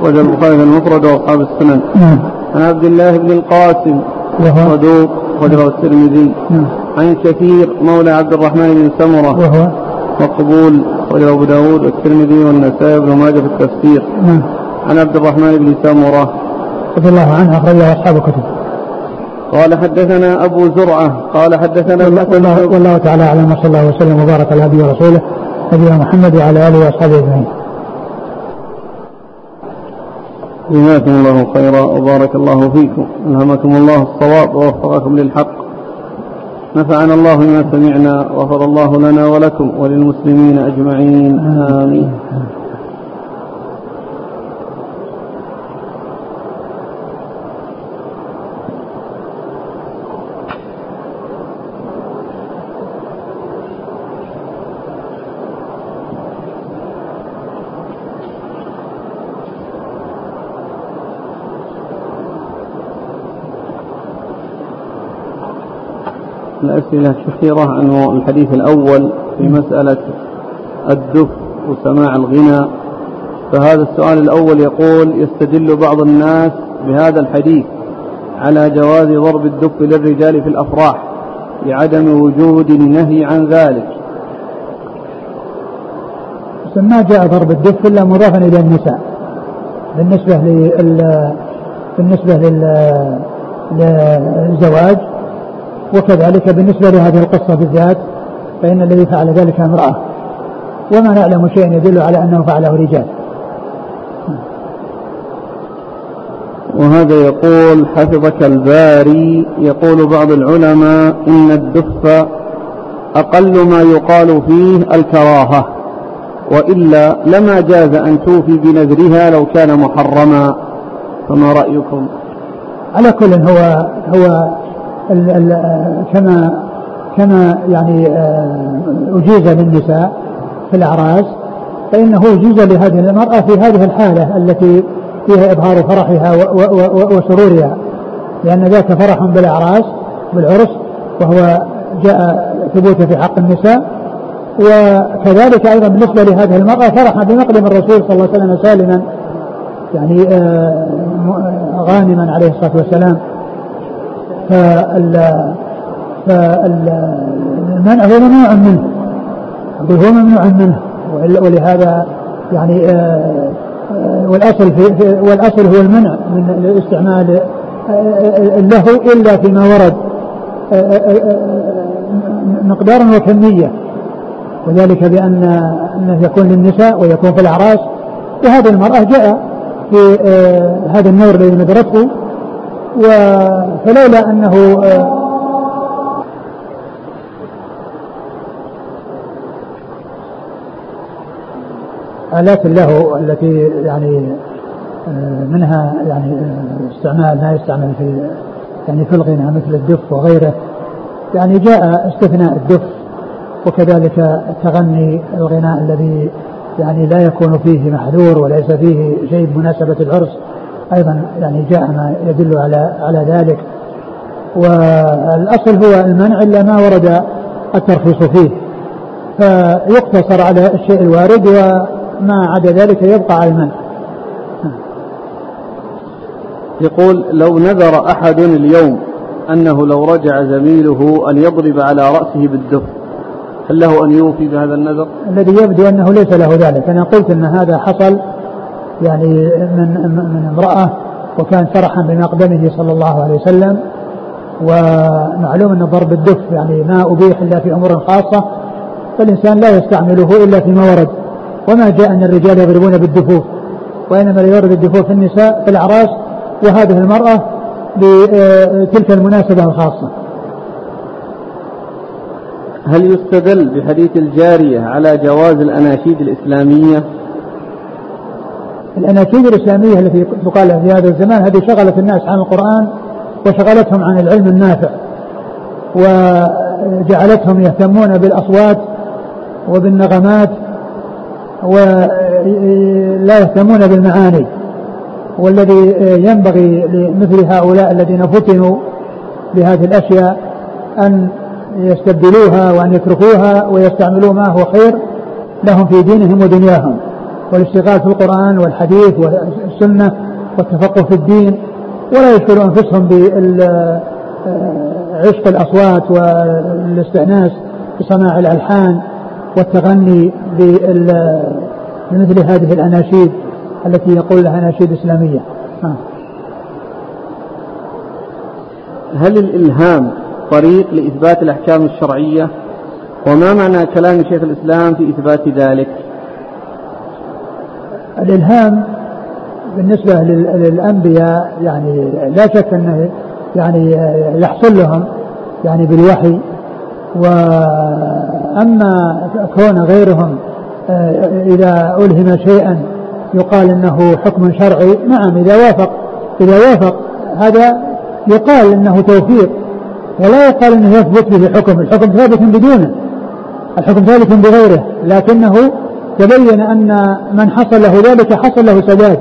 أخرج البخاري في المفرد وأصحاب السنن. نعم. عن عبد الله بن القاسم. وهو؟ صدوق. أخرجه الترمذي. نعم. عن كثير مولى عبد الرحمن بن سمرة. وهو؟ مقبول. أخرجه أبو داود والترمذي والنسائي بن ماجه في التفسير. نعم. عن عبد الرحمن بن سمرة. رضي الله عنه أخرجه أصحاب الكتب. قال حدثنا أبو زرعة قال حدثنا والله, والله تعالى أعلم وصلى الله وسلم وبارك على نبينا ورسوله نبينا محمد وعلى آله وأصحابه أجمعين. جزاكم الله خيرا وبارك الله فيكم ألهمكم الله الصواب ووفقكم للحق نفعنا الله بما سمعنا وغفر الله لنا ولكم وللمسلمين أجمعين آمين الأسئلة كثيرة عنه الحديث الأول في مسألة الدف وسماع الغنى. فهذا السؤال الأول يقول يستدل بعض الناس بهذا الحديث على جواز ضرب الدف للرجال في الأفراح لعدم وجود النهي عن ذلك. ما جاء ضرب الدف إلا مضافا إلى النساء. بالنسبة لل بالنسبة للزواج وكذلك بالنسبة لهذه القصة بالذات فإن الذي فعل ذلك امرأة. وما نعلم شيئا يدل على أنه فعله رجال. وهذا يقول حفظك الباري يقول بعض العلماء إن الدف أقل ما يقال فيه الكراهة وإلا لما جاز أن توفي بنذرها لو كان محرما. فما رأيكم؟ على كل هو هو ال كما كما يعني آه، أجيز للنساء في الأعراس فإنه أجيز لهذه المرأة في هذه الحالة التي فيها إظهار فرحها وسرورها لأن ذاك فرح بالأعراس بالعرس وهو جاء ثبوته في حق النساء. وكذلك أيضا بالنسبة لهذه المرأة فرح بمقدم الرسول صلى الله عليه وسلم سالما يعني آه، غانما عليه الصلاة والسلام. فال فالمنع هو ممنوع منه. هو ممنوع منه. ولهذا يعني آه، آه، والأصل في والأصل هو المنع من الاستعمال آه، له إلا فيما ورد مقدارا وكمية. وذلك بأن أنه يكون للنساء ويكون في الأعراس. وهذه المرأة جاء في هذا النور الذي ندرته فلولا أنه آه، آلات له التي يعني آه، منها يعني آه، استعمال ما يستعمل في يعني في الغنى مثل الدف وغيره. يعني جاء استثناء الدف وكذلك التغني الغناء الذي يعني لا يكون فيه محذور وليس فيه شيء بمناسبة العرس. أيضا يعني جاء ما يدل على على ذلك. والأصل هو المنع إلا ما ورد الترخيص فيه. فيقتصر على الشيء الوارد وما عدا ذلك يبقى على المنع. يقول لو نذر أحد اليوم أنه لو رجع زميله أن يضرب على رأسه بالدف هل له أن يوفي بهذا النذر؟ الذي يبدو أنه ليس له ذلك. أنا قلت أن هذا حصل يعني من من امرأة وكان فرحا بمقدمه صلى الله عليه وسلم ومعلوم أن ضرب الدف يعني ما أبيح إلا في أمور خاصة فالإنسان لا يستعمله إلا فيما ورد. وما جاء أن الرجال يضربون بالدفوف وإنما يضرب الدفوف النساء في الأعراس وهذه المرأة بتلك المناسبة الخاصة. هل يستدل بحديث الجارية على جواز الأناشيد الإسلامية؟ الأناشيد الإسلامية التي تقال في هذا الزمان هذه شغلت الناس عن القرآن وشغلتهم عن العلم النافع وجعلتهم يهتمون بالأصوات وبالنغمات ولا يهتمون بالمعاني. والذي ينبغي لمثل هؤلاء الذين فتنوا بهذه الأشياء أن يستبدلوها وأن يتركوها ويستعملوا ما هو خير لهم في دينهم ودنياهم. والاشتغال في القرآن والحديث والسنة والتفقه في الدين ولا يشغلوا أنفسهم بعشق الأصوات والاستئناس بسماع الألحان والتغني بمثل هذه الأناشيد التي يقول لها أناشيد إسلامية. هل الإلهام طريق لإثبات الأحكام الشرعية؟ وما معنى كلام شيخ الإسلام في إثبات ذلك؟ الإلهام بالنسبة للأنبياء يعني لا شك أنه يعني يحصل لهم يعني بالوحي. وأما كون غيرهم آه، إذا ألهم شيئا يقال إنه حكم شرعي نعم إذا وافق إذا وافق هذا يقال إنه توفيق. ولا يقال إنه يثبت به حكم الحكم ثابت بدونه الحكم ثابت بغيره لكنه تبين أن من حصل له ذلك حصل له سداد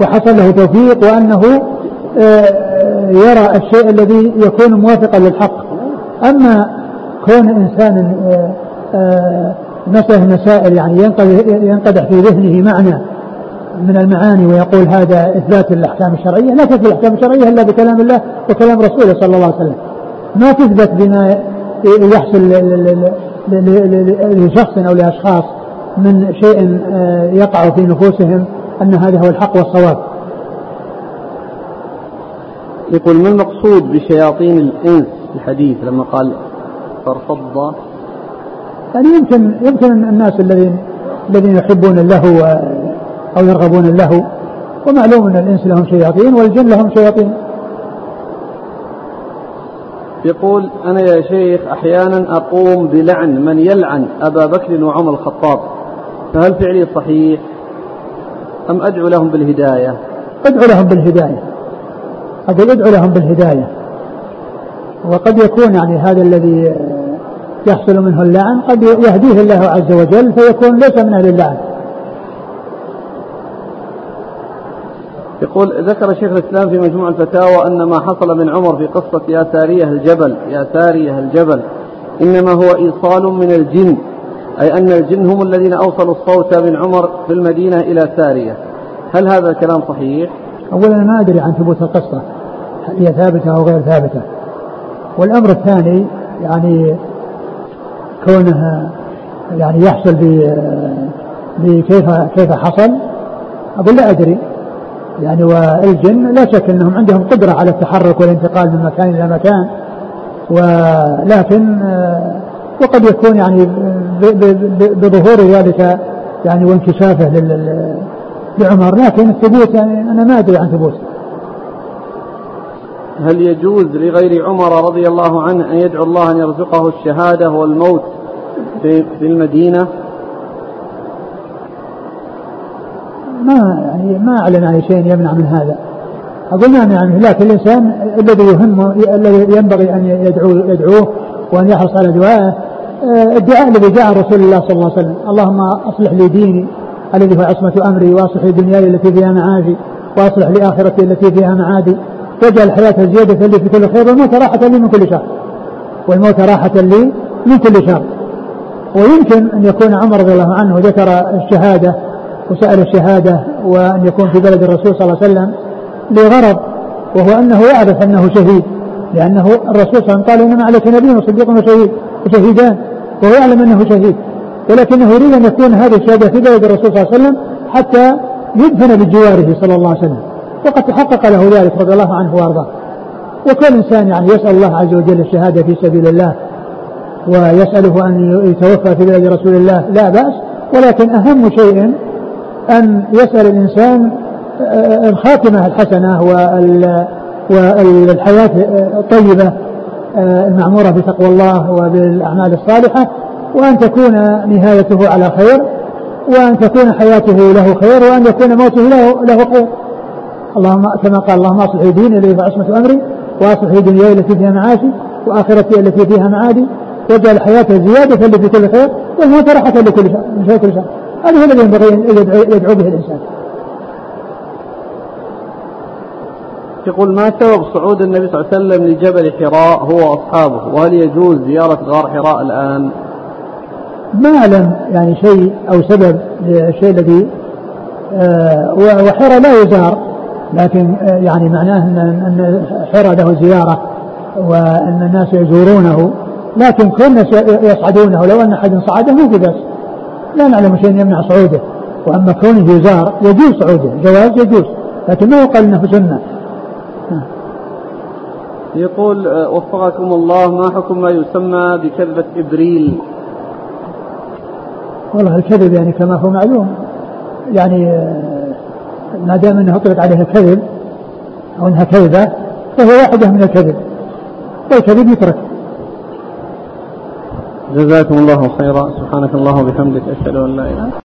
وحصل له توفيق وأنه آه، يرى الشيء الذي يكون موافقا للحق. أما كون إنسان آه، مسألة مسائل يعني ينقدح في ذهنه معنى من المعاني ويقول هذا إثبات الأحكام الشرعية لا تثبت الأحكام الشرعية إلا بكلام الله وكلام رسوله صلى الله عليه وسلم. ما تثبت بما يحصل لشخص أو لأشخاص. من شيء آه، يقع في نفوسهم أن هذا هو الحق والصواب. يقول ما المقصود بشياطين الإنس الحديث لما قال فارفض يعني يمكن يمكن الناس الذين الذين يحبون اللهو أو يرغبون اللهو ومعلوم أن الإنس لهم شياطين والجن لهم شياطين. يقول أنا يا شيخ أحيانا أقوم بلعن من يلعن أبا بكر وعمر الخطاب. فهل فعلي صحيح؟ أم أدعو لهم بالهداية؟ أدعو لهم بالهداية. أقول أدعو لهم بالهداية. وقد يكون يعني هذا الذي يحصل منه اللعن قد يهديه الله عز وجل فيكون ليس من أهل اللعن. يقول ذكر شيخ الإسلام في مجموع الفتاوى أن ما حصل من عمر في قصة يا سارية الجبل يا سارية الجبل إنما هو إيصال من الجن. أي أن الجن هم الذين أوصلوا الصوت من عمر في المدينة إلى سارية هل هذا الكلام صحيح؟ أولا ما أدري عن ثبوت القصة هي ثابتة أو غير ثابتة. والأمر الثاني يعني كونها يعني يحصل بكيف كيف حصل؟ أقول لا أدري. يعني والجن لا شك أنهم عندهم قدرة على التحرك والانتقال من مكان إلى مكان ولكن آه، وقد يكون يعني بظهور ذلك يعني وانكشافه لعمر. لكن الثبوت يعني أنا ما أدري عن ثبوت هل يجوز لغير عمر رضي الله عنه أن يدعو الله أن يرزقه الشهادة والموت في المدينة؟ ما يعني ما أعلن عن شيء يمنع من هذا. يمنع منه لكن الإنسان الذي يهمه الذي ينبغي أن يدعو يدعوه وأن يحرص على دعائه آه، الدعاء الذي جاء رسول الله صلى الله عليه وسلم. اللهم أصلح لي ديني الذي هو عصمة أمري وأصلح لي دنياي التي فيها معاشي وأصلح لي آخرتي التي فيها معادي. واجعل الحياة زيادة لي في كل خير والموت راحة لي من كل شر. والموت راحة لي من كل شر. ويمكن أن يكون عمر رضي الله عنه ذكر الشهادة وسأل الشهادة وأن يكون في بلد الرسول صلى الله عليه وسلم لغرض وهو أنه يعرف أنه شهيد. لأنه الرسول صلى الله عليه وسلم قال إنما عليك نبي وصديق وشهيد وشهيدان وهو يعلم أنه شهيد. ولكنه يريد أن يكون هذه الشهادة في بلد الرسول صلى الله عليه وسلم حتى يدفن بجواره صلى الله عليه وسلم. وقد تحقق له ذلك رضي الله عنه وأرضاه. وكل إنسان يعني يسأل الله عز وجل الشهادة في سبيل الله ويسأله أن يتوفى في بلد رسول الله لا بأس. ولكن أهم شيء أن يسأل الإنسان آه، الخاتمة الحسنة والحياة الطيبة آه، المعمورة بتقوى الله وبالأعمال الصالحة وأن تكون نهايته على خير وأن تكون حياته له خير وأن يكون موته له, له خير اللهم كما قال اللهم أصلح ديني الذي عصمة أمري وأصلح دنياي التي فيها معاشي وآخرتي التي فيها معادي واجعل حياته زيادة لي في كل خير والموت راحة لكل شر شر هذا هو الذي ينبغي أن يدعو به الإنسان. يقول ما سبب صعود النبي صلى الله عليه وسلم لجبل حراء هو وأصحابه؟ وهل يجوز زيارة غار حراء الآن؟ ما أعلم يعني شيء أو سبب للشيء الذي آه وحرى لا يزار لكن آه يعني معناه أن حرى له زيارة وأن الناس يزورونه لكن كل يصعدونه لو أن أحد صعده ما في بأس. لا نعلم شيء يمنع صعوده وأما كونه يزار يجوز صعوده جواز يجوز لكن ما يقال أنه سنة. يقول آه، وفقكم الله ما حكم ما يسمى بكذبة إبريل؟ والله الكذب يعني كما هو معلوم. يعني آه، ما دام انه أطلق عليها كذب أو إنها كذبة فهو واحدة من الكذب. والكذب يترك. جزاكم الله خيرا. سبحانك الله وبحمدك أشهد أن لا إله